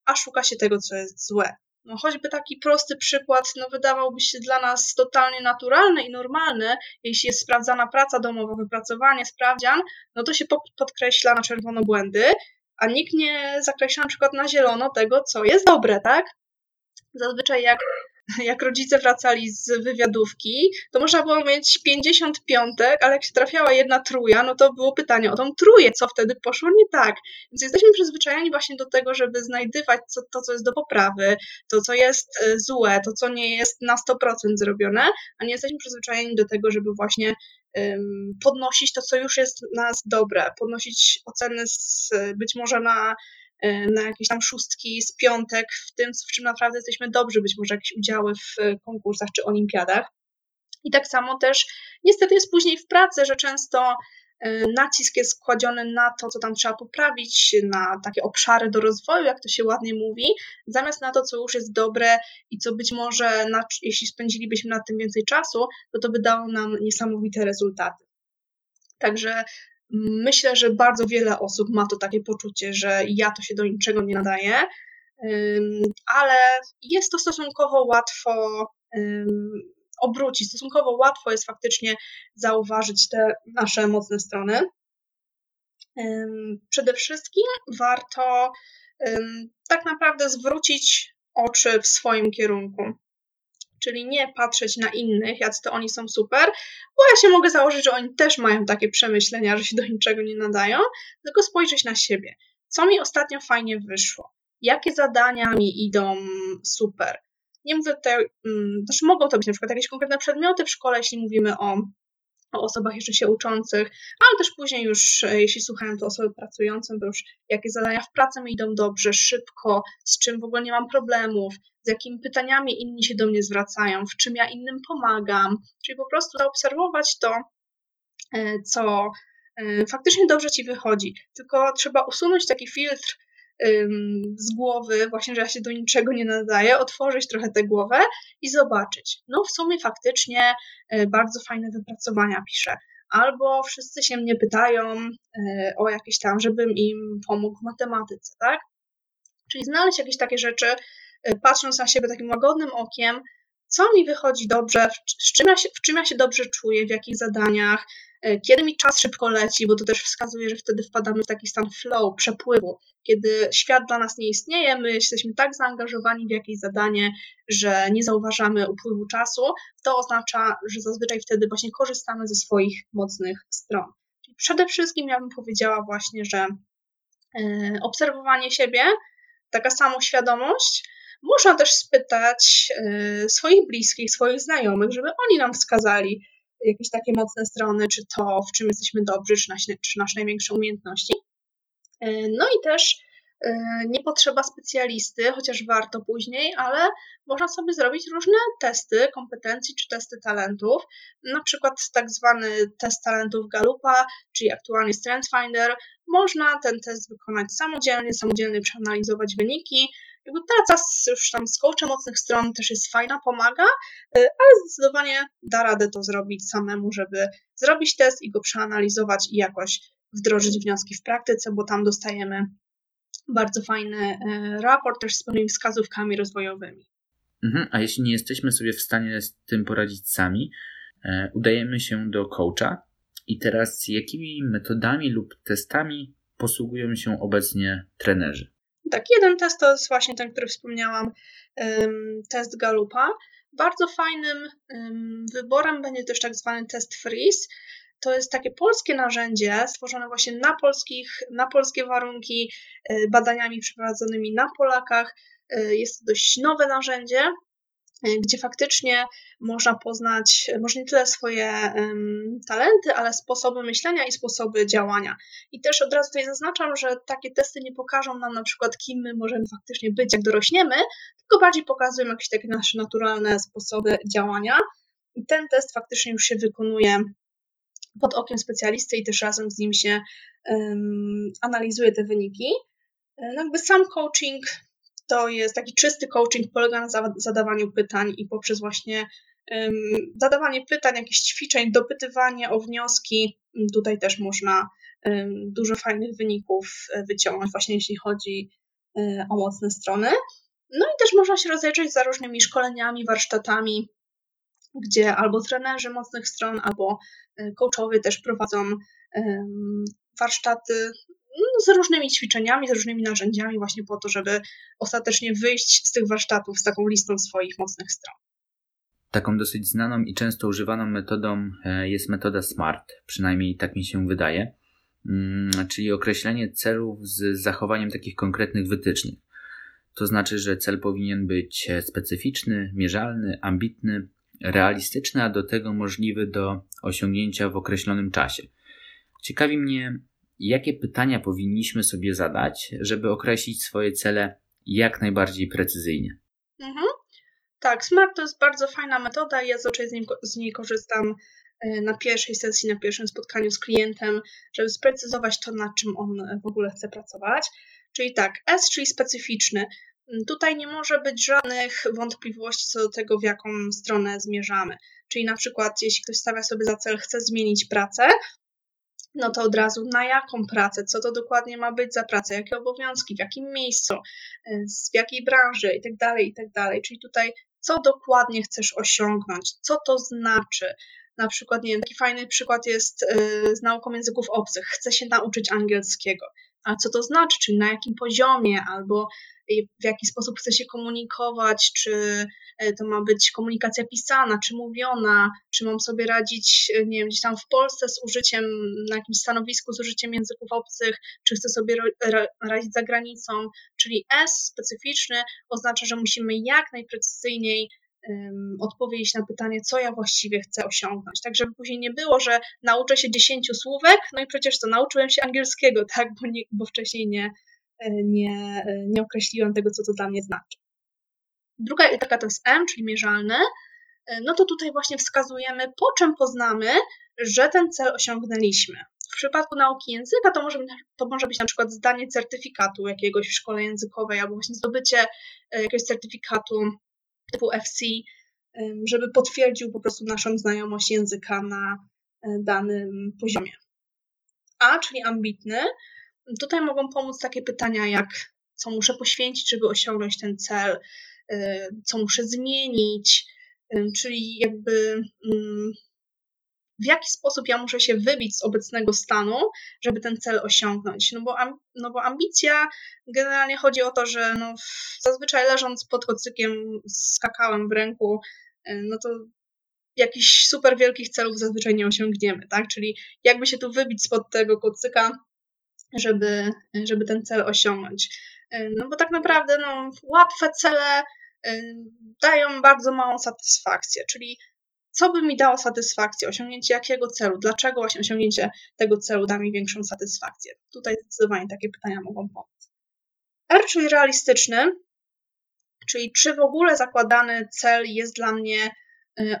a szuka się tego, co jest złe. No, choćby taki prosty przykład, no, wydawałby się dla nas totalnie naturalny i normalny, jeśli jest sprawdzana praca domowa, wypracowanie, sprawdzian, no to się podkreśla na czerwono błędy, a nikt nie zakreśla na przykład na zielono tego, co jest dobre, tak? Zazwyczaj jak [laughs] jak rodzice wracali z wywiadówki, to można było mieć 50 piątek, ale jak się trafiała jedna truja, no to było pytanie o tą truję, co wtedy poszło nie tak. Więc jesteśmy przyzwyczajeni właśnie do tego, żeby znajdywać co, to, co jest do poprawy, to, co jest e, złe, to, co nie jest na 100% zrobione, a nie jesteśmy przyzwyczajeni do tego, żeby właśnie um, podnosić to, co już jest nas dobre, podnosić oceny z, być może na na jakieś tam szóstki z piątek w tym, w czym naprawdę jesteśmy dobrzy, być może jakieś udziały w e, konkursach czy olimpiadach. I tak samo też niestety jest później w pracy, że często e, nacisk jest kładziony na to, co tam trzeba poprawić, na takie obszary do rozwoju, jak to się ładnie mówi, zamiast na to, co już jest dobre i co być może, na, jeśli spędzilibyśmy nad tym więcej czasu, to to by dało nam niesamowite rezultaty. Także Myślę, że bardzo wiele osób ma to takie poczucie, że ja to się do niczego nie nadaję, ale jest to stosunkowo łatwo obrócić. Stosunkowo łatwo jest faktycznie zauważyć te nasze mocne strony. Przede wszystkim warto tak naprawdę zwrócić oczy w swoim kierunku czyli nie patrzeć na innych, jacy to oni są super, bo ja się mogę założyć, że oni też mają takie przemyślenia, że się do niczego nie nadają, tylko spojrzeć na siebie. Co mi ostatnio fajnie wyszło? Jakie zadania mi idą super? Nie mówię tutaj, um, znaczy mogą to być na przykład jakieś konkretne przedmioty w szkole, jeśli mówimy o o osobach jeszcze się uczących, ale też później już, e, jeśli słuchają to osoby pracujące, to już jakie zadania w pracy mi idą dobrze, szybko, z czym w ogóle nie mam problemów, z jakimi pytaniami inni się do mnie zwracają, w czym ja innym pomagam, czyli po prostu zaobserwować to, e, co e, faktycznie dobrze ci wychodzi. Tylko trzeba usunąć taki filtr z głowy, właśnie, że ja się do niczego nie nadaję, otworzyć trochę tę głowę i zobaczyć. No, w sumie faktycznie e, bardzo fajne wypracowania piszę. Albo wszyscy się mnie pytają e, o jakieś tam, żebym im pomógł w matematyce, tak? Czyli znaleźć jakieś takie rzeczy, e, patrząc na siebie takim łagodnym okiem, co mi wychodzi dobrze, w czym, ja się, w czym ja się dobrze czuję, w jakich zadaniach, E, kiedy mi czas szybko leci, bo to też wskazuje, że wtedy wpadamy w taki stan flow, przepływu, kiedy świat dla nas nie istnieje, my jesteśmy tak zaangażowani w jakieś zadanie, że nie zauważamy upływu czasu, to oznacza, że zazwyczaj wtedy właśnie korzystamy ze swoich mocnych stron. Czyli przede wszystkim ja bym powiedziała właśnie, że e, obserwowanie siebie, taka samoświadomość, można też spytać e, swoich bliskich, swoich znajomych, żeby oni nam wskazali, jakieś takie mocne strony, czy to, w czym jesteśmy dobrzy, czy nasze, czy nasze największe umiejętności. E, no i też nie potrzeba specjalisty, chociaż warto później, ale można sobie zrobić różne testy kompetencji czy testy talentów. Na przykład tak zwany test talentów Galupa, czyli aktualnie StrengthsFinder. Można ten test wykonać samodzielnie, samodzielnie przeanalizować wyniki. Jakby praca z, już tam z coachem mocnych stron też jest fajna, pomaga, y, ale zdecydowanie da radę to zrobić samemu, żeby zrobić test i go przeanalizować i jakoś wdrożyć wnioski w praktyce, bo tam dostajemy bardzo fajny y, raport też z pewnymi wskazówkami rozwojowymi. Mhm, a jeśli nie jesteśmy sobie w stanie z tym poradzić sami, e, udajemy się do coacha. I teraz jakimi metodami lub testami posługują się obecnie trenerzy? Tak, jeden test to jest właśnie ten, który wspomniałam, test Galupa. Bardzo fajnym wyborem będzie też tak zwany test Freeze. To jest takie polskie narzędzie stworzone właśnie na, polskich, na polskie warunki, y, badaniami przeprowadzonymi na Polakach. Y, jest to dość nowe narzędzie, gdzie faktycznie można poznać może nie tyle swoje um, talenty, ale sposoby myślenia i sposoby działania. I też od razu tutaj zaznaczam, że takie testy nie pokażą nam na przykład, kim my możemy faktycznie być, jak dorośniemy, tylko bardziej pokazują jakieś takie nasze naturalne sposoby działania. I ten test faktycznie już się wykonuje pod okiem specjalisty i też razem z nim się um, analizuje te wyniki. Y, no jakby sam coaching to jest taki czysty coaching, polega na zadawaniu pytań i poprzez właśnie zadawanie pytań, jakichś ćwiczeń, dopytywanie o wnioski, tutaj też można dużo fajnych wyników e, wyciągnąć, właśnie jeśli chodzi um, o mocne strony. No i też można się rozejrzeć za różnymi szkoleniami, warsztatami, gdzie albo trenerzy mocnych stron, albo e, coachowie też prowadzą warsztaty z różnymi ćwiczeniami, z różnymi narzędziami, właśnie po to, żeby ostatecznie wyjść z tych warsztatów z taką listą swoich mocnych stron. Taką dosyć znaną i często używaną metodą e, jest metoda SMART, przynajmniej tak mi się wydaje, mm, czyli określenie celów z zachowaniem takich konkretnych wytycznych. To znaczy, że cel powinien być specyficzny, mierzalny, ambitny, realistyczny, a do tego możliwy do osiągnięcia w określonym czasie. Ciekawi mnie, jakie pytania powinniśmy sobie zadać, żeby określić swoje cele jak najbardziej precyzyjnie. Mhm. Tak, SMART to jest bardzo fajna metoda ja z, nim, z niej korzystam e, na pierwszej sesji, na pierwszym spotkaniu z klientem, żeby sprecyzować to, nad czym on w ogóle chce pracować. Czyli tak, S, czyli specyficzny. Mm, tutaj nie może być żadnych wątpliwości co do tego, w jaką stronę zmierzamy. Czyli na przykład, jeśli ktoś stawia sobie za cel, chce zmienić pracę, no to od razu na jaką pracę, co to dokładnie ma być za pracę, jakie obowiązki, w jakim miejscu, y, w jakiej branży itd., tak itd. Tak Czyli tutaj co dokładnie chcesz osiągnąć, co to znaczy. Na przykład, nie wiem, taki fajny przykład jest y, z nauką języków obcych. Chcę się nauczyć angielskiego. A co to znaczy? Czyli na jakim poziomie, albo w jaki sposób chce się komunikować, czy e, to ma być komunikacja pisana, czy mówiona, czy mam sobie radzić, e, nie wiem, gdzieś tam w Polsce z użyciem, na jakimś stanowisku z użyciem języków obcych, czy chcę sobie radzić za granicą, czyli S specyficzny oznacza, że musimy jak najprecyzyjniej odpowiedzieć na pytanie, co ja właściwie chcę osiągnąć. Tak, żeby później nie było, że nauczę się dziesięciu słówek, no i przecież to nauczyłem się angielskiego, tak, bo, nie, bo wcześniej nie, nie, e, nie określiłam tego, co to dla mnie znaczy. Druga etapa to jest M, czyli mierzalny. E, no to tutaj właśnie wskazujemy, po czym poznamy, że ten cel osiągnęliśmy. W przypadku nauki języka to może, to może być na przykład zdanie certyfikatu jakiegoś w szkole językowej albo właśnie zdobycie jakiegoś certyfikatu typu FC, żeby potwierdził po prostu naszą znajomość języka na danym poziomie. A, czyli ambitny, Tutaj mogą pomóc takie pytania jak co muszę poświęcić, żeby osiągnąć ten cel, y, co muszę zmienić, y, czyli jakby mm, w jaki sposób ja muszę się wybić z obecnego stanu, żeby ten cel osiągnąć. No bo, no bo ambicja generalnie chodzi o to, że no, zazwyczaj leżąc pod kocykiem z kakałem w ręku, y, no to jakichś super wielkich celów zazwyczaj nie osiągniemy, tak? Czyli jakby się tu wybić spod tego kocyka, żeby, żeby ten cel osiągnąć. No bo tak naprawdę no, łatwe cele y, dają bardzo małą satysfakcję, czyli co by mi dało satysfakcję, osiągnięcie jakiego celu, dlaczego właśnie osiągnięcie tego celu da mi większą satysfakcję. Tutaj zdecydowanie takie pytania mogą pomóc. R, czyli realistyczny, czyli czy w ogóle zakładany cel jest dla mnie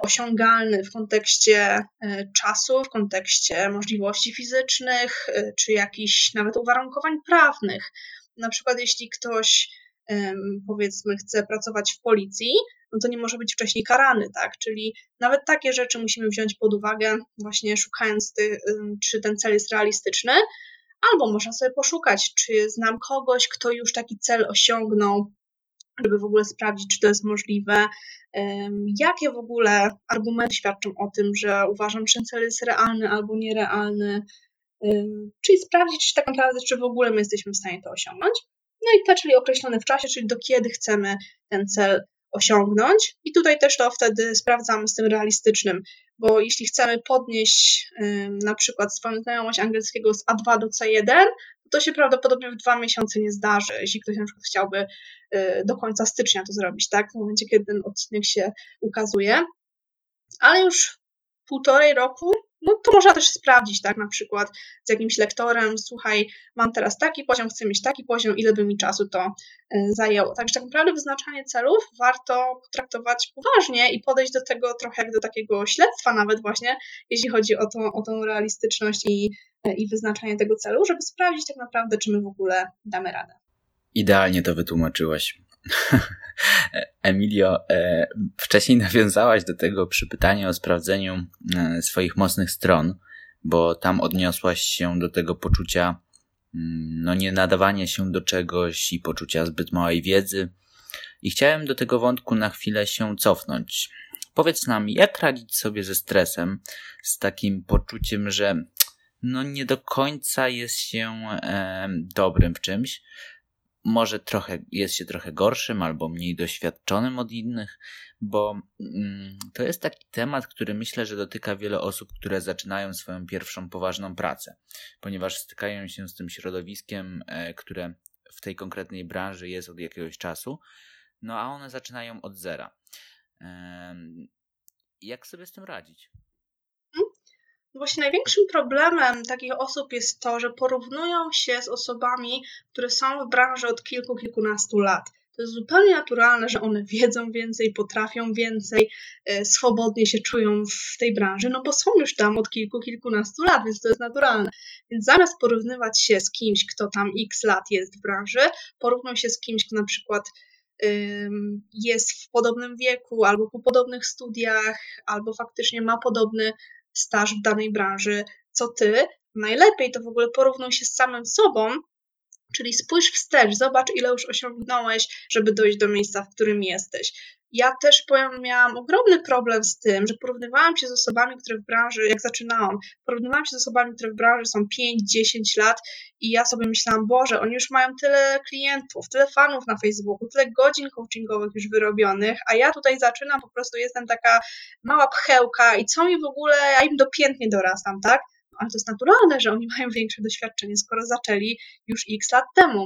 osiągalny w kontekście y, czasu, w kontekście możliwości fizycznych, y, czy jakichś nawet uwarunkowań prawnych. Na przykład, jeśli ktoś powiedzmy chce pracować w policji, no to nie może być wcześniej karany, tak? Czyli nawet takie rzeczy musimy wziąć pod uwagę, właśnie szukając, ty, czy ten cel jest realistyczny, albo można sobie poszukać, czy znam kogoś, kto już taki cel osiągnął, żeby w ogóle sprawdzić, czy to jest możliwe. Jakie w ogóle argumenty świadczą o tym, że uważam, czy ten cel jest realny albo nierealny, czyli sprawdzić tak naprawdę, czy w ogóle my jesteśmy w stanie to osiągnąć. No i T, czyli określony w czasie, czyli do kiedy chcemy ten cel osiągnąć. I tutaj też to wtedy sprawdzamy z tym realistycznym, bo jeśli chcemy podnieść na przykład swoją znajomość angielskiego z A2 do C1, to się prawdopodobnie w dwa miesiące nie zdarzy, jeśli ktoś na przykład chciałby y, do końca stycznia to zrobić, tak? W momencie, kiedy ten odcinek się ukazuje. Ale już półtorej roku no to można też sprawdzić, tak, na przykład z jakimś lektorem, słuchaj, mam teraz taki poziom, chcę mieć taki poziom, ile by mi czasu to e, zajęło. Także tak naprawdę wyznaczanie celów warto potraktować poważnie i podejść do tego trochę jak do takiego śledztwa nawet właśnie, jeśli chodzi o tą, o tą realistyczność i, e, i wyznaczanie tego celu, żeby sprawdzić tak naprawdę, czy my w ogóle damy radę. Idealnie to wytłumaczyłaś. [laughs] Emilio, e, wcześniej nawiązałaś do tego przy pytaniu o sprawdzeniu e, swoich mocnych stron, bo tam odniosłaś się do tego poczucia mm, no nie nadawania się do czegoś i poczucia zbyt małej wiedzy. I chciałem do tego wątku na chwilę się cofnąć. Powiedz nam, jak radzić sobie ze stresem, z takim poczuciem, że no nie do końca jest się e, dobrym w czymś, może trochę jest się trochę gorszym albo mniej doświadczonym od innych, bo mm, to jest taki temat, który myślę, że dotyka wiele osób, które zaczynają swoją pierwszą poważną pracę, ponieważ stykają się z tym środowiskiem, e, które w tej konkretnej branży jest od jakiegoś czasu, no a one zaczynają od zera. Jak sobie z tym radzić? Właśnie największym problemem takich osób jest to, że porównują się z osobami, które są w branży od kilku, kilkunastu lat. To jest zupełnie naturalne, że one wiedzą więcej, potrafią więcej, e, swobodnie się czują w tej branży, no bo są już tam od kilku, kilkunastu lat, więc to jest naturalne. Więc zamiast porównywać się z kimś, kto tam x lat jest w branży, porównuj się z kimś, kto na przykład jest w podobnym wieku, albo po podobnych studiach, albo faktycznie ma podobny staż w danej branży, co ty. Najlepiej to w ogóle porównuj się z samym sobą, czyli spójrz wstecz, zobacz ile już osiągnąłeś, żeby dojść do miejsca, w którym jesteś. Ja też powiem, miałam ogromny problem z tym, że porównywałam się z osobami, które w branży, jak zaczynałam, porównywałam się z osobami, które w branży są 5-10 lat i ja sobie myślałam, Boże, oni już mają tyle klientów, tyle fanów na Facebooku, tyle godzin coachingowych już wyrobionych, a ja tutaj zaczynam, po prostu jestem taka mała pchełka i co mi w ogóle, ja im dopiętnie dorastam, tak? Ale to jest naturalne, że oni mają większe doświadczenie, skoro zaczęli już x lat temu.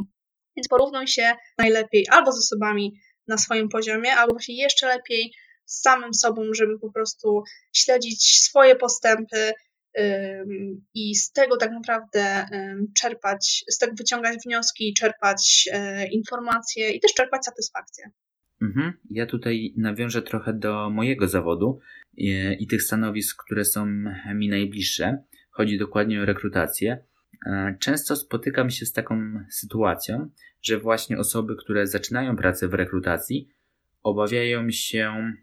Więc porównuj się najlepiej albo z osobami, na swoim poziomie, albo właśnie jeszcze lepiej z samym sobą, żeby po prostu śledzić swoje postępy i z tego tak naprawdę czerpać, z tego wyciągać wnioski, czerpać e, informacje i też czerpać satysfakcję. Mhm. Ja tutaj nawiążę trochę do mojego zawodu i, i tych stanowisk, które są mi najbliższe. Chodzi dokładnie o rekrutację. E, często spotykam się z taką sytuacją, że właśnie osoby, które zaczynają pracę w rekrutacji, obawiają się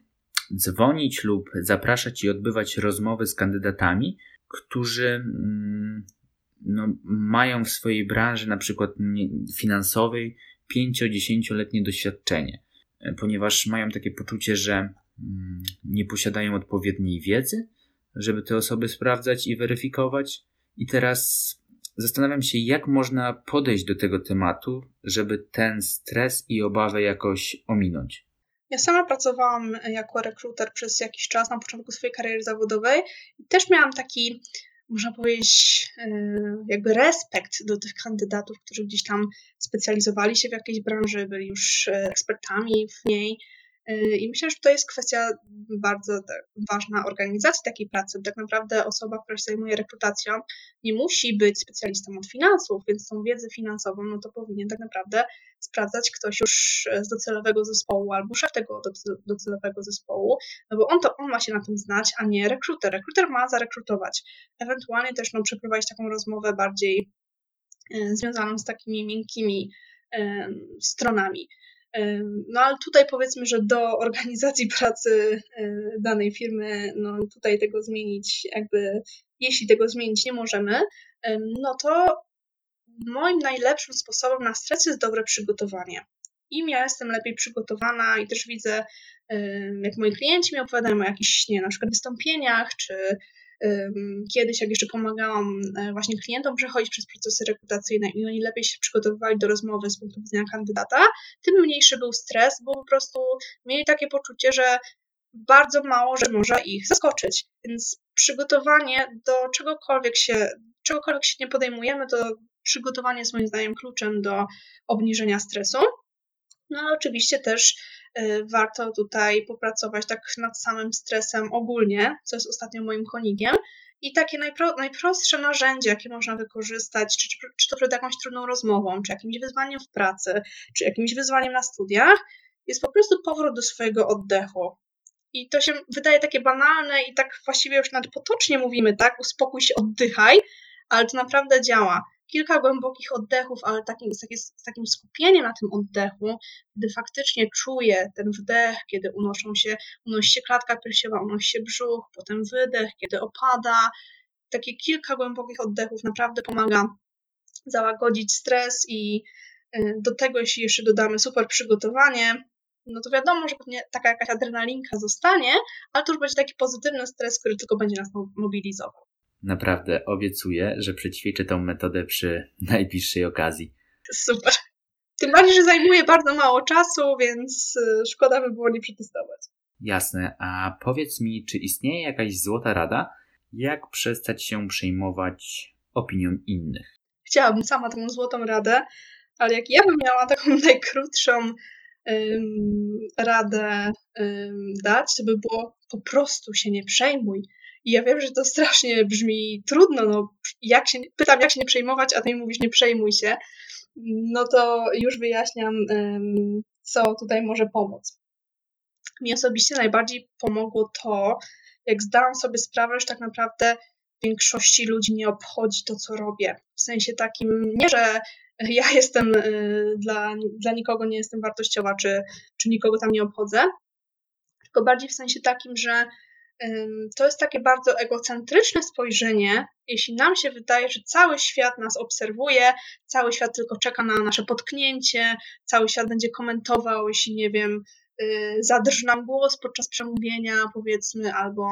dzwonić lub zapraszać i odbywać rozmowy z kandydatami, którzy mm, no, mają w swojej branży, na przykład finansowej, 5-10-letnie doświadczenie, e, ponieważ mają takie poczucie, że mm, nie posiadają odpowiedniej wiedzy, żeby te osoby sprawdzać i weryfikować. I teraz Zastanawiam się, jak można podejść do tego tematu, żeby ten stres i obawę jakoś ominąć. Ja sama pracowałam jako rekruter przez jakiś czas na początku swojej kariery zawodowej i też miałam taki, można powiedzieć, e, jakby respekt do tych kandydatów, którzy gdzieś tam specjalizowali się w jakiejś branży, byli już e, ekspertami w niej. Y, I myślę, że to jest kwestia bardzo ważna organizacji takiej pracy. Tak naprawdę osoba, która się zajmuje rekrutacją, nie musi być specjalistą od finansów, więc tą wiedzę finansową, no to powinien tak naprawdę sprawdzać ktoś już z docelowego zespołu albo szef tego docelowego zespołu, no bo on to on ma się na tym znać, a nie rekruter. Rekruter ma zarekrutować. Ewentualnie też no, przeprowadzić taką rozmowę bardziej y, związaną z takimi miękkimi stronami. No ale tutaj powiedzmy, że do organizacji [laughs] pracy danej firmy, no tutaj tego zmienić, jakby jeśli tego zmienić nie możemy, no to moim najlepszym sposobem na stres jest dobre przygotowanie. Im ja jestem lepiej przygotowana i też widzę, jak moi klienci mi opowiadają o jakichś, nie na przykład wystąpieniach, czy Kiedyś, jak jeszcze pomagałam e, właśnie klientom przechodzić przez procesy rekrutacyjne i oni lepiej się przygotowywali do rozmowy z punktu widzenia kandydata, tym mniejszy był stres, bo po prostu mieli takie poczucie, że bardzo mało, że może ich zaskoczyć. Więc przygotowanie do czegokolwiek się, czegokolwiek się nie podejmujemy, to przygotowanie jest moim zdaniem kluczem do obniżenia stresu. No ale oczywiście też warto tutaj popracować tak nad samym stresem ogólnie, co jest ostatnio moim konigiem. I takie najpro, najprostsze narzędzie, jakie można wykorzystać, czy, czy, czy to przed jakąś trudną rozmową, czy jakimś wyzwaniem w pracy, czy jakimś wyzwaniem na studiach, jest po prostu powrót do swojego oddechu. I to się wydaje takie banalne i tak właściwie już nawet potocznie mówimy, tak? Uspokój się, oddychaj, ale to naprawdę działa kilka głębokich oddechów, ale takim, z, takim, z takim skupieniem na tym oddechu, gdy faktycznie czuję ten wdech, kiedy unoszą się, unosi się klatka piersiowa, unosi się brzuch, potem wydech, kiedy opada. Takie kilka głębokich oddechów naprawdę pomaga załagodzić stres i y, do tego, jeśli jeszcze dodamy super przygotowanie, no to wiadomo, że pewnie taka jakaś adrenalinka zostanie, ale to już będzie taki pozytywny stres, który tylko będzie nas mobilizował. Naprawdę obiecuję, że przećwiczę tą metodę przy [laughs] najbliższej okazji. Super. Tym bardziej, że zajmuje bardzo mało czasu, więc y, szkoda by było nie przetestować. Jasne. A powiedz mi, czy istnieje jakaś złota rada, jak przestać się przejmować opinią innych? Chciałabym sama taką złotą radę, ale jak ja bym miała taką [laughs] najkrótszą radę dać, to by było po prostu się nie przejmuj. I ja wiem, że to strasznie brzmi trudno, no jak się, pytam jak się nie przejmować, a ty mi mówisz nie przejmuj się, no to już wyjaśniam, co tutaj może pomóc. Mi osobiście najbardziej pomogło to, jak zdałam sobie sprawę, że tak naprawdę większości ludzi nie obchodzi to, co robię. W sensie takim, nie, że ja jestem y, dla, dla nikogo nie jestem wartościowa, czy, czy nikogo tam nie obchodzę, tylko bardziej w sensie takim, że to jest takie bardzo egocentryczne spojrzenie, jeśli nam się wydaje, że cały świat nas obserwuje, cały świat tylko czeka na nasze potknięcie, cały świat będzie komentował, jeśli nie wiem, y, zadrży nam głos podczas przemówienia, powiedzmy, albo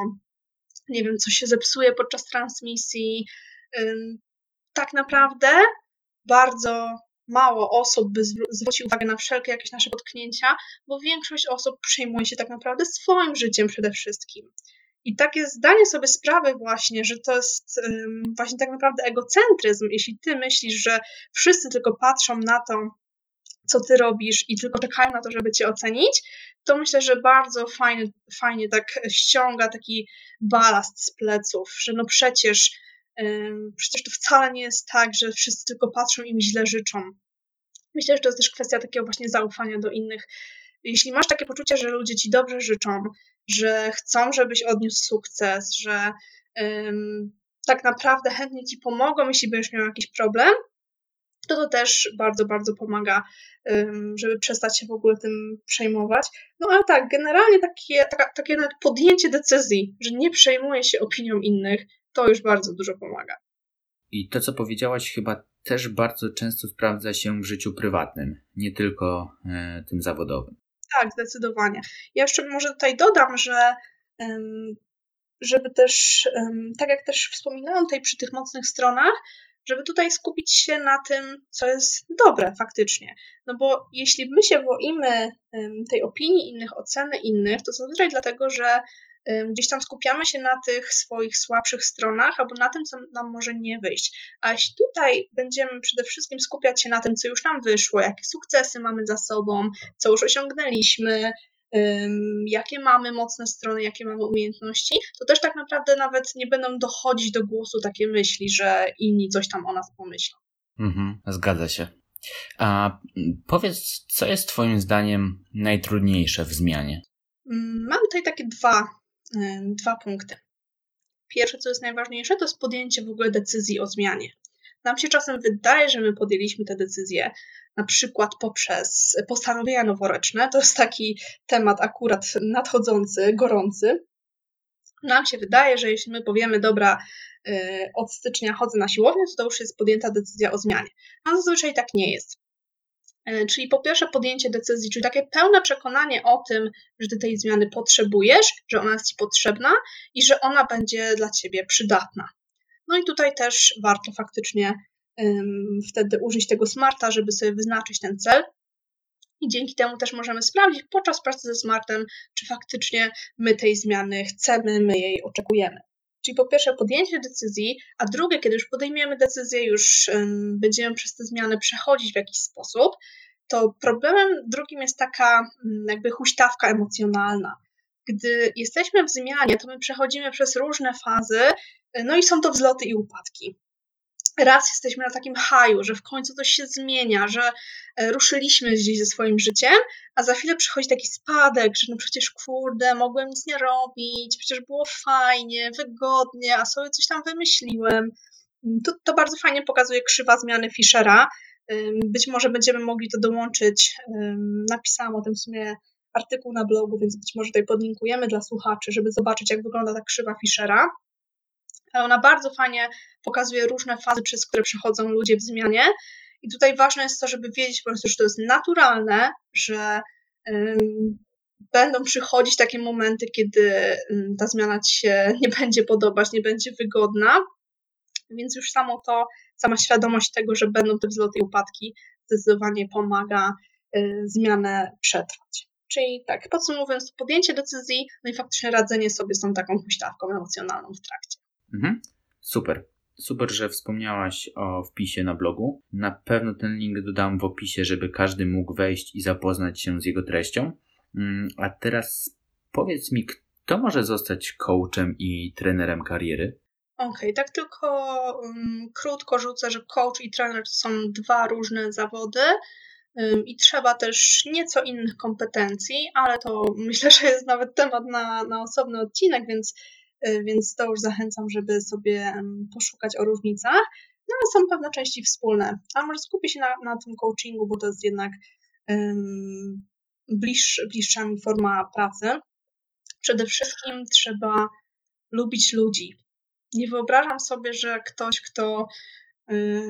nie wiem, coś się zepsuje podczas transmisji. Tak naprawdę bardzo mało osób by zwróci uwagę na wszelkie jakieś nasze potknięcia, bo większość osób przejmuje się tak naprawdę swoim życiem przede wszystkim. I takie zdanie sobie sprawy właśnie, że to jest właśnie tak naprawdę egocentryzm, jeśli ty myślisz, że wszyscy tylko patrzą na to, co ty robisz i tylko czekają na to, żeby cię ocenić, to myślę, że bardzo fajnie, fajnie tak ściąga taki balast z pleców, że no przecież, przecież to wcale nie jest tak, że wszyscy tylko patrzą i mi źle życzą. Myślę, że to jest też kwestia takiego właśnie zaufania do innych. Jeśli masz takie poczucie, że ludzie ci dobrze życzą, że chcą, żebyś odniósł sukces, że tak naprawdę chętnie ci pomogą, jeśli będziesz miał jakiś problem, to to też bardzo, bardzo pomaga, żeby przestać się w ogóle tym przejmować. No ale tak, generalnie takie, taka, takie nawet podjęcie decyzji, że nie przejmuje się opinią innych, to już bardzo dużo pomaga. I to, co powiedziałaś, chyba też bardzo często sprawdza się w życiu prywatnym, nie tylko e, tym zawodowym. Tak, zdecydowanie. Ja jeszcze może tutaj dodam, że żeby też, tak jak też wspominałam tutaj przy tych mocnych stronach, żeby tutaj skupić się na tym, co jest dobre faktycznie. No bo jeśli my się boimy tej opinii innych, oceny innych, to zazwyczaj dlatego, że gdzieś tam skupiamy się na tych swoich słabszych stronach albo na tym, co nam może nie wyjść. A jeśli tutaj będziemy przede wszystkim skupiać się na tym, co już nam wyszło, jakie sukcesy mamy za sobą, co już osiągnęliśmy, jakie mamy mocne strony, jakie mamy umiejętności, to też tak naprawdę nawet nie będą dochodzić do głosu takie myśli, że inni coś tam o nas pomyślą. Mhm, zgadza się. A powiedz, co jest Twoim zdaniem najtrudniejsze w zmianie? Mam tutaj takie dwa, dwa punkty. Pierwsze, co jest najważniejsze, to jest podjęcie w ogóle decyzji o zmianie. Nam się czasem wydaje, że my podjęliśmy tę decyzję, na przykład poprzez postanowienia noworoczne. To jest taki temat akurat nadchodzący, gorący. Nam się wydaje, że jeśli my powiemy, dobra, y, od stycznia chodzę na siłownię, to to już jest podjęta decyzja o zmianie. A zazwyczaj tak nie jest. Y, czyli po pierwsze podjęcie decyzji, czyli takie pełne przekonanie o tym, że ty tej zmiany potrzebujesz, że ona jest ci potrzebna i że ona będzie dla ciebie przydatna. No i tutaj też warto faktycznie wtedy użyć tego smarta, żeby sobie wyznaczyć ten cel. I dzięki temu też możemy sprawdzić podczas pracy ze smartem, czy faktycznie my tej zmiany chcemy, my jej oczekujemy. Czyli po pierwsze podjęcie decyzji, a drugie, kiedy już podejmiemy decyzję, już będziemy przez te zmiany przechodzić w jakiś sposób, to problemem drugim jest taka jakby huśtawka emocjonalna. Gdy jesteśmy w zmianie, to my przechodzimy przez różne fazy, no i są to wzloty i upadki raz jesteśmy na takim haju, że w końcu coś się zmienia, że e, ruszyliśmy gdzieś ze swoim życiem, a za chwilę przychodzi taki spadek, że no przecież kurde, mogłem nic nie robić, przecież było fajnie, wygodnie, a sobie coś tam wymyśliłem. To, to bardzo fajnie pokazuje krzywa zmiany Fischera. Być może będziemy mogli to dołączyć. Napisałam o tym w sumie artykuł na blogu, więc być może tutaj podlinkujemy dla słuchaczy, żeby zobaczyć, jak wygląda ta krzywa Fischera ale ona bardzo fajnie pokazuje różne fazy, przez które przechodzą ludzie w zmianie. I tutaj ważne jest to, żeby wiedzieć po prostu, że to jest naturalne, że będą przychodzić takie momenty, kiedy ta zmiana ci się [laughs] nie będzie podobać, nie będzie wygodna. Więc już samo to, sama świadomość tego, że będą te wzloty i upadki, zdecydowanie pomaga y, zmianę przetrwać. Czyli tak, podsumowując, to podjęcie decyzji, no i faktycznie radzenie sobie z tą taką huśtawką emocjonalną w trakcie. Mhm. Super. Super, że wspomniałaś o wpisie na blogu. Na pewno ten link dodam w opisie, żeby każdy mógł wejść i zapoznać się z jego treścią. Mm, a teraz powiedz mi, kto może zostać coachem i trenerem kariery? Okej, okay, tak tylko um, krótko rzucę, że coach i trener to są dwa różne zawody um, i trzeba też nieco innych kompetencji, ale to [laughs] myślę, że jest nawet temat na, na osobny odcinek, więc więc to już zachęcam, żeby sobie poszukać o różnicach. No ale są pewne części wspólne. Ale może skupię się na, na tym coachingu, bo to jest jednak um, bliższ, bliższa mi forma pracy. Przede wszystkim trzeba lubić ludzi. Nie wyobrażam sobie, że ktoś, kto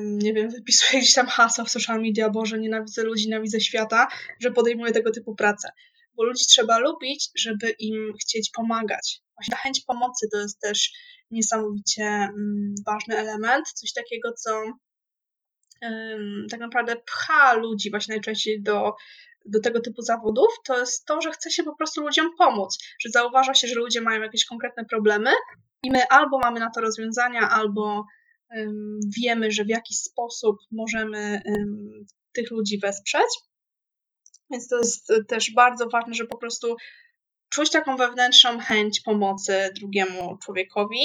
nie wiem, wypisuje gdzieś tam hasła w social media, Boże, nienawidzę ludzi, nienawidzę świata, że podejmuje tego typu pracę. Bo ludzi trzeba lubić, żeby im chcieć pomagać właśnie ta chęć pomocy to jest też niesamowicie mm, ważny element, coś takiego, co tak naprawdę pcha ludzi właśnie najczęściej do, do tego typu zawodów, to jest to, że chce się po prostu ludziom pomóc, że zauważa się, że ludzie mają jakieś konkretne problemy i my albo mamy na to rozwiązania, albo wiemy, że w jakiś sposób możemy tych ludzi wesprzeć. Więc to jest też bardzo ważne, że po prostu czuć taką wewnętrzną chęć pomocy drugiemu człowiekowi.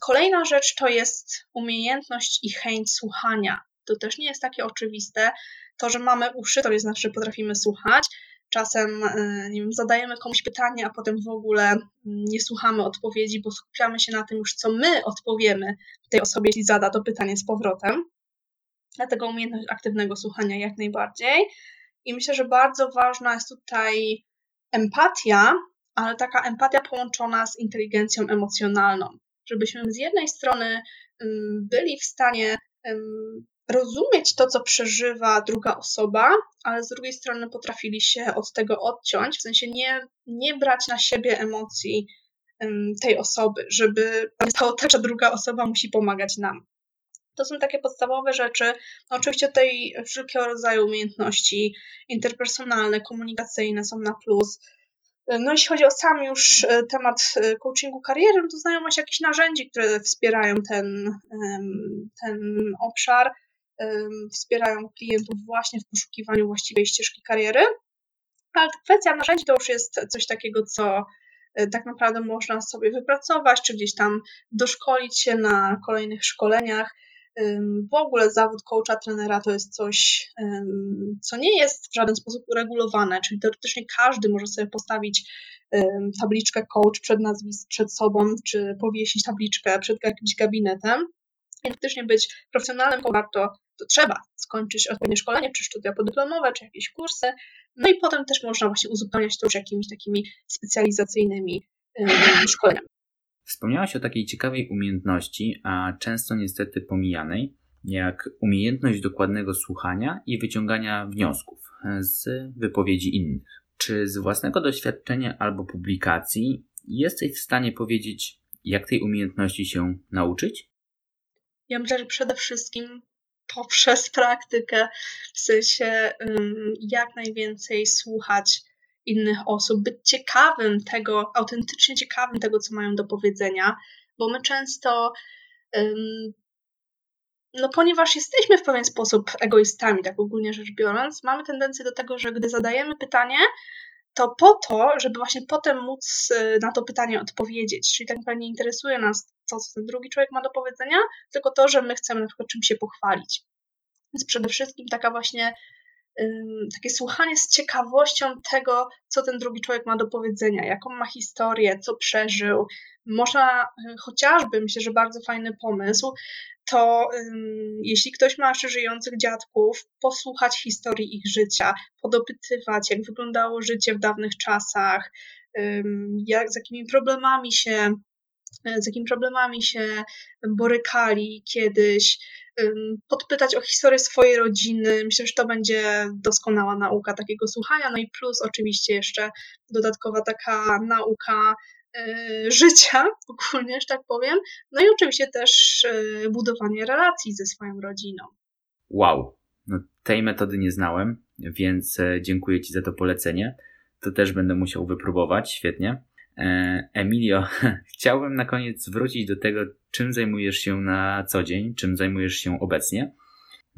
Kolejna rzecz to jest umiejętność i chęć słuchania. To też nie jest takie oczywiste. To, że mamy uszy, to nie znaczy, że potrafimy słuchać. Czasem e, nie wiem, zadajemy komuś pytanie, a potem w ogóle mm, nie słuchamy odpowiedzi, bo skupiamy się na tym już, co my odpowiemy tej osobie, jeśli zada to pytanie z powrotem. Dlatego umiejętność aktywnego słuchania jak najbardziej. I myślę, że bardzo ważna jest tutaj empatia, ale taka empatia połączona z inteligencją emocjonalną, żebyśmy z jednej strony byli w stanie rozumieć to, co przeżywa druga osoba, ale z drugiej strony potrafili się od tego odciąć, w sensie nie, nie brać na siebie emocji tej osoby, żeby stało tak, że druga osoba musi pomagać nam. To są takie podstawowe rzeczy. No, oczywiście tutaj wszelkiego rodzaju umiejętności interpersonalne, komunikacyjne są na plus. No jeśli chodzi o sam już e, temat e, coachingu kariery, no to znajomość jakichś narzędzi, które wspierają ten, ten obszar, wspierają klientów właśnie w poszukiwaniu właściwej ścieżki kariery. Ale kwestia narzędzi to już jest coś takiego, co y, tak naprawdę można sobie wypracować, czy gdzieś tam doszkolić się na kolejnych szkoleniach. W ogóle zawód coacha, trenera to jest coś, co nie jest w żaden sposób uregulowane, czyli teoretycznie każdy może sobie postawić tabliczkę coach przed nazwisk, przed sobą, czy powiesić tabliczkę przed jakimś gabinetem. Faktycznie być profesjonalnym warto, to trzeba skończyć odpowiednie szkolenie, czy studia podyplomowe, czy jakieś kursy. No i potem też można właśnie uzupełniać to już jakimiś takimi specjalizacyjnymi szkoleniami. Wspomniałaś o takiej ciekawej umiejętności, a często niestety pomijanej, jak umiejętność dokładnego słuchania i wyciągania wniosków z wypowiedzi innych. Czy z własnego doświadczenia albo publikacji jesteś w stanie powiedzieć, jak tej umiejętności się nauczyć? Ja myślę, że przede wszystkim poprzez praktykę, w sensie jak najwięcej słuchać innych osób, być ciekawym tego, autentycznie ciekawym tego, co mają do powiedzenia, bo my często, no ponieważ jesteśmy w pewien sposób egoistami, tak ogólnie rzecz biorąc, mamy tendencję do tego, że gdy zadajemy pytanie, to po to, żeby właśnie potem móc y, na to pytanie odpowiedzieć. Czyli tak naprawdę nie interesuje nas to, co ten drugi człowiek ma do powiedzenia, tylko to, że my chcemy na przykład czymś się pochwalić. Więc przede wszystkim taka właśnie takie słuchanie z ciekawością tego, co ten drugi człowiek ma do powiedzenia, jaką ma historię, co przeżył. Można y, chociażby, myślę, że bardzo fajny pomysł, to jeśli ktoś ma jeszcze żyjących dziadków, posłuchać historii ich życia, podopytywać, jak wyglądało życie w dawnych czasach, jak, z jakimi problemami się z jakimi problemami się borykali kiedyś, podpytać o historię swojej rodziny. Myślę, że to będzie doskonała nauka takiego słuchania. No i plus oczywiście jeszcze dodatkowa taka nauka e, życia [laughs] ogólnie, że tak powiem. No i oczywiście też e, budowanie relacji ze swoją rodziną. Wow, no tej metody nie znałem, więc e, dziękuję Ci za to polecenie. To też będę musiał wypróbować, świetnie. Emilio, [laughs] chciałbym na koniec wrócić do tego, czym zajmujesz się na co dzień, czym zajmujesz się obecnie.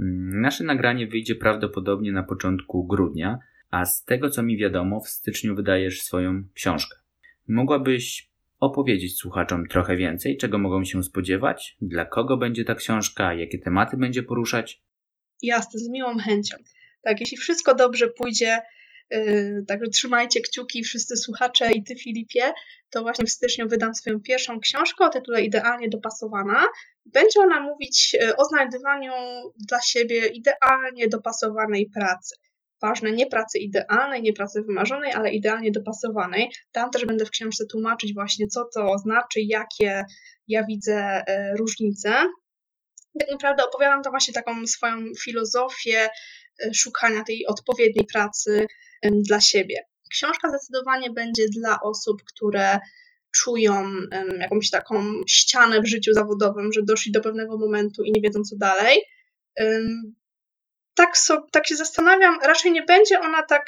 Mm, nasze nagranie wyjdzie prawdopodobnie na początku grudnia, a z tego co mi wiadomo, w styczniu wydajesz swoją książkę. Mogłabyś opowiedzieć słuchaczom trochę więcej, czego mogą się spodziewać, dla kogo będzie ta książka, jakie tematy będzie poruszać? Jasne, z miłą chęcią. Tak, jeśli wszystko dobrze pójdzie, także trzymajcie kciuki wszyscy słuchacze i ty Filipie, to właśnie w styczniu wydam swoją pierwszą książkę o tytule Idealnie dopasowana. Będzie ona mówić yy, o znajdywaniu dla siebie idealnie dopasowanej pracy. Ważne, nie pracy idealnej, nie pracy wymarzonej, ale idealnie dopasowanej. Tam też będę w książce tłumaczyć właśnie, co to znaczy, jakie ja widzę yy, różnice. Tak naprawdę opowiadam tam właśnie taką swoją filozofię szukania tej odpowiedniej pracy, dla siebie. Książka zdecydowanie będzie dla osób, które czują jakąś taką ścianę w życiu zawodowym, że doszli do pewnego momentu i nie wiedzą co dalej. Tak, so, tak się zastanawiam, raczej nie będzie ona tak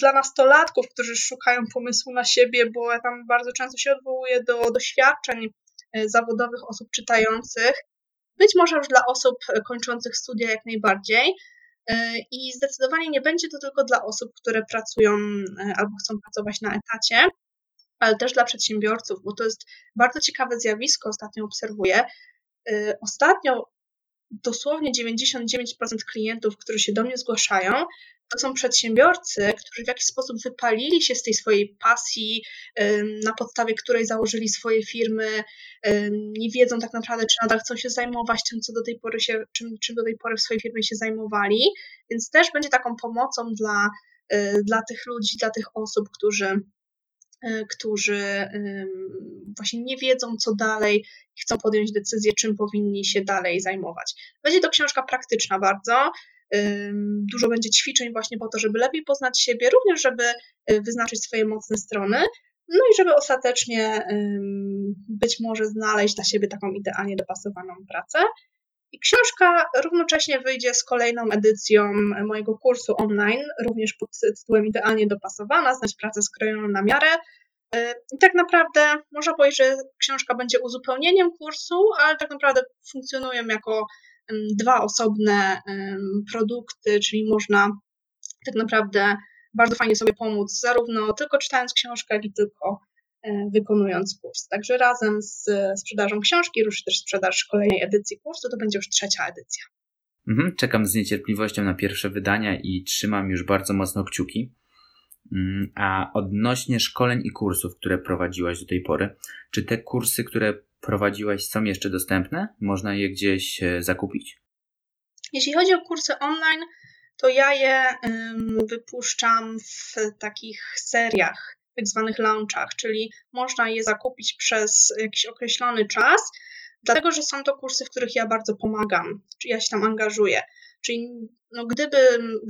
dla nastolatków, którzy szukają pomysłu na siebie, bo ja tam bardzo często się odwołuję do doświadczeń e, zawodowych osób czytających. Być może już dla osób e, kończących studia jak najbardziej, E, I zdecydowanie nie będzie to tylko dla osób, które pracują e, albo chcą pracować na etacie, ale też dla przedsiębiorców, bo to jest bardzo ciekawe zjawisko, ostatnio obserwuję. Ostatnio dosłownie 99% klientów, którzy się do mnie zgłaszają, to są przedsiębiorcy, którzy w jakiś sposób wypalili się z tej swojej pasji, na podstawie której założyli swoje firmy, nie wiedzą tak naprawdę, czy nadal chcą się zajmować tym, co do tej pory się, czym, czym do tej pory w swojej firmie się zajmowali, więc też będzie taką pomocą dla, y, dla tych ludzi, dla tych osób, którzy y, którzy właśnie nie wiedzą, co dalej, chcą podjąć decyzję, czym powinni się dalej zajmować. Będzie to książka praktyczna bardzo, Dużo będzie ćwiczeń właśnie po to, żeby lepiej poznać siebie, również żeby y, wyznaczyć swoje mocne strony, no i żeby ostatecznie być może znaleźć dla siebie taką idealnie dopasowaną pracę. I książka równocześnie wyjdzie z kolejną edycją mojego kursu online, również pod tytułem Idealnie dopasowana, znać pracę skrojoną na miarę. Y, I tak naprawdę można powiedzieć, że książka będzie uzupełnieniem kursu, ale tak naprawdę funkcjonują jako dwa osobne produkty, czyli można tak naprawdę bardzo fajnie sobie pomóc, zarówno tylko czytając książkę, jak i tylko e, wykonując kurs. Także razem z sprzedażą książki ruszy też sprzedaż kolejnej edycji kursu, to będzie już trzecia edycja. Mhm, czekam z niecierpliwością na pierwsze wydania i trzymam już bardzo mocno kciuki. Mm, a odnośnie szkoleń i kursów, które prowadziłaś do tej pory, czy te kursy, które prowadziłaś, są jeszcze dostępne? Można je gdzieś e, zakupić? Jeśli chodzi o kursy online, to ja je wypuszczam w takich seriach, tak zwanych launchach, czyli można je zakupić przez jakiś określony czas, dlatego że są to kursy, w których ja bardzo pomagam, czy ja się tam angażuję. Czyli no gdyby,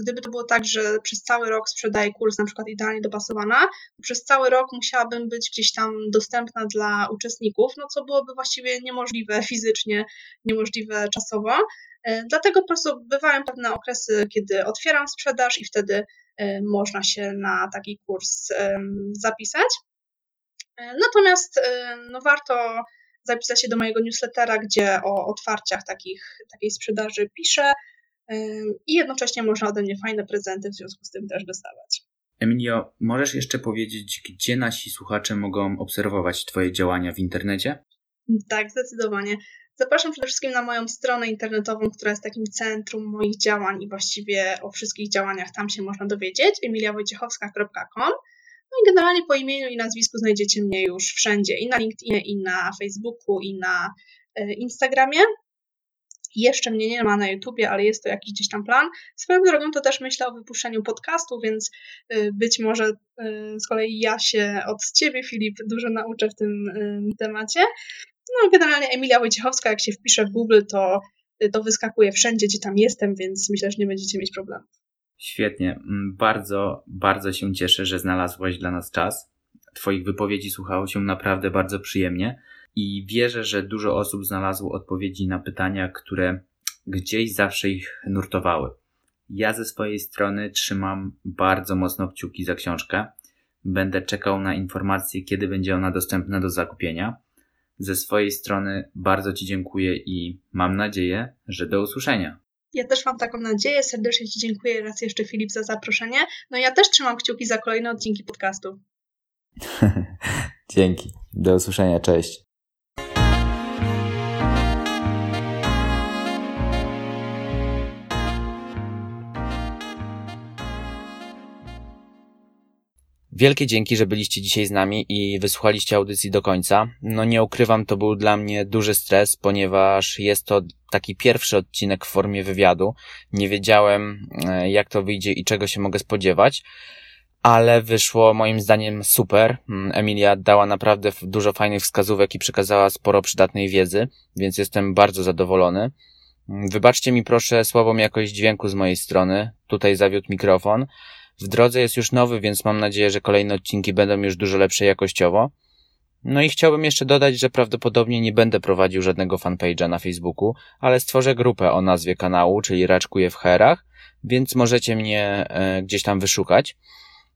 gdyby to było tak, że przez cały rok sprzedaję kurs na przykład idealnie dopasowana, przez cały rok musiałabym być gdzieś tam dostępna dla uczestników, no co byłoby właściwie niemożliwe fizycznie, niemożliwe czasowo. E, dlatego po prostu bywają pewne okresy, kiedy otwieram sprzedaż i wtedy e, można się na taki kurs zapisać. E, natomiast no warto zapisać się do mojego newslettera, gdzie o otwarciach takich, takiej sprzedaży piszę i jednocześnie można ode mnie fajne prezenty w związku z tym też dostawać. Emilio, możesz jeszcze powiedzieć, gdzie nasi słuchacze mogą obserwować Twoje działania w internecie? Tak, zdecydowanie. Zapraszam przede wszystkim na moją stronę internetową, która jest takim centrum moich działań i właściwie o wszystkich działaniach tam się można dowiedzieć, emiliawojciechowska.com. No i generalnie po imieniu i nazwisku znajdziecie mnie już wszędzie, i na LinkedInie, i na Facebooku, i na e, Instagramie. Jeszcze mnie nie ma na YouTubie, ale jest to jakiś gdzieś tam plan. Swoją drogą to też myślę o wypuszczeniu podcastu, więc y, być może y, z kolei ja się od Ciebie, Filip, dużo nauczę w tym y, temacie. No generalnie Emilia Wojciechowska, jak się wpisze w Google, to, to wyskakuje wszędzie, gdzie tam jestem, więc myślę, że nie będziecie mieć problemu. Świetnie. Mm, bardzo, bardzo się cieszę, że znalazłaś dla nas czas. Twoich wypowiedzi słuchało się naprawdę bardzo przyjemnie i wierzę, że dużo osób znalazło odpowiedzi na pytania, które gdzieś zawsze ich nurtowały. Ja ze swojej strony trzymam bardzo mocno kciuki za książkę. Będę czekał na informacje, kiedy będzie ona dostępna do zakupienia. Ze swojej strony bardzo Ci dziękuję i mam nadzieję, że do usłyszenia. Ja też mam taką nadzieję. Serdecznie Ci dziękuję raz jeszcze, Filip, za zaproszenie. No ja też trzymam kciuki za kolejne odcinki podcastu. [laughs] Dzięki. Do usłyszenia. Cześć. Wielkie dzięki, że byliście dzisiaj z nami i wysłuchaliście audycji do końca. No nie ukrywam, to był dla mnie duży stres, ponieważ jest to taki pierwszy odcinek w formie wywiadu. Nie wiedziałem, e, jak to wyjdzie i czego się mogę spodziewać, ale wyszło moim zdaniem super. Mm, Emilia dała naprawdę dużo fajnych wskazówek i przekazała sporo przydatnej wiedzy, więc jestem bardzo zadowolony. Mm, wybaczcie mi proszę słabą jakość dźwięku z mojej strony. Tutaj zawiódł mikrofon. W drodze jest już nowy, więc mam nadzieję, że kolejne odcinki będą już dużo lepsze jakościowo. No i chciałbym jeszcze dodać, że prawdopodobnie nie będę prowadził żadnego fanpage'a na Facebooku, ale stworzę grupę o nazwie kanału, czyli Raczkuję w Herach, więc możecie mnie e, gdzieś tam wyszukać.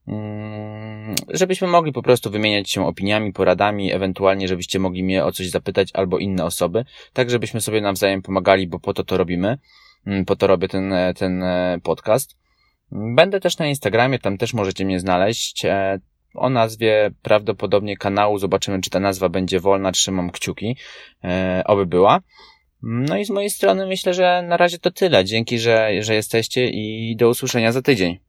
Mm, żebyśmy mogli po prostu wymieniać się opiniami, poradami, ewentualnie żebyście mogli mnie o coś zapytać albo inne osoby, tak żebyśmy sobie nawzajem pomagali, bo po to to robimy, mm, po to robię ten, e, ten e, podcast. Będę też na Instagramie, tam też możecie mnie znaleźć. E, o nazwie prawdopodobnie kanału, zobaczymy czy ta nazwa będzie wolna, trzymam kciuki, e, oby była. No i z mojej strony myślę, że na razie to tyle. Dzięki, że, że jesteście i do usłyszenia za tydzień.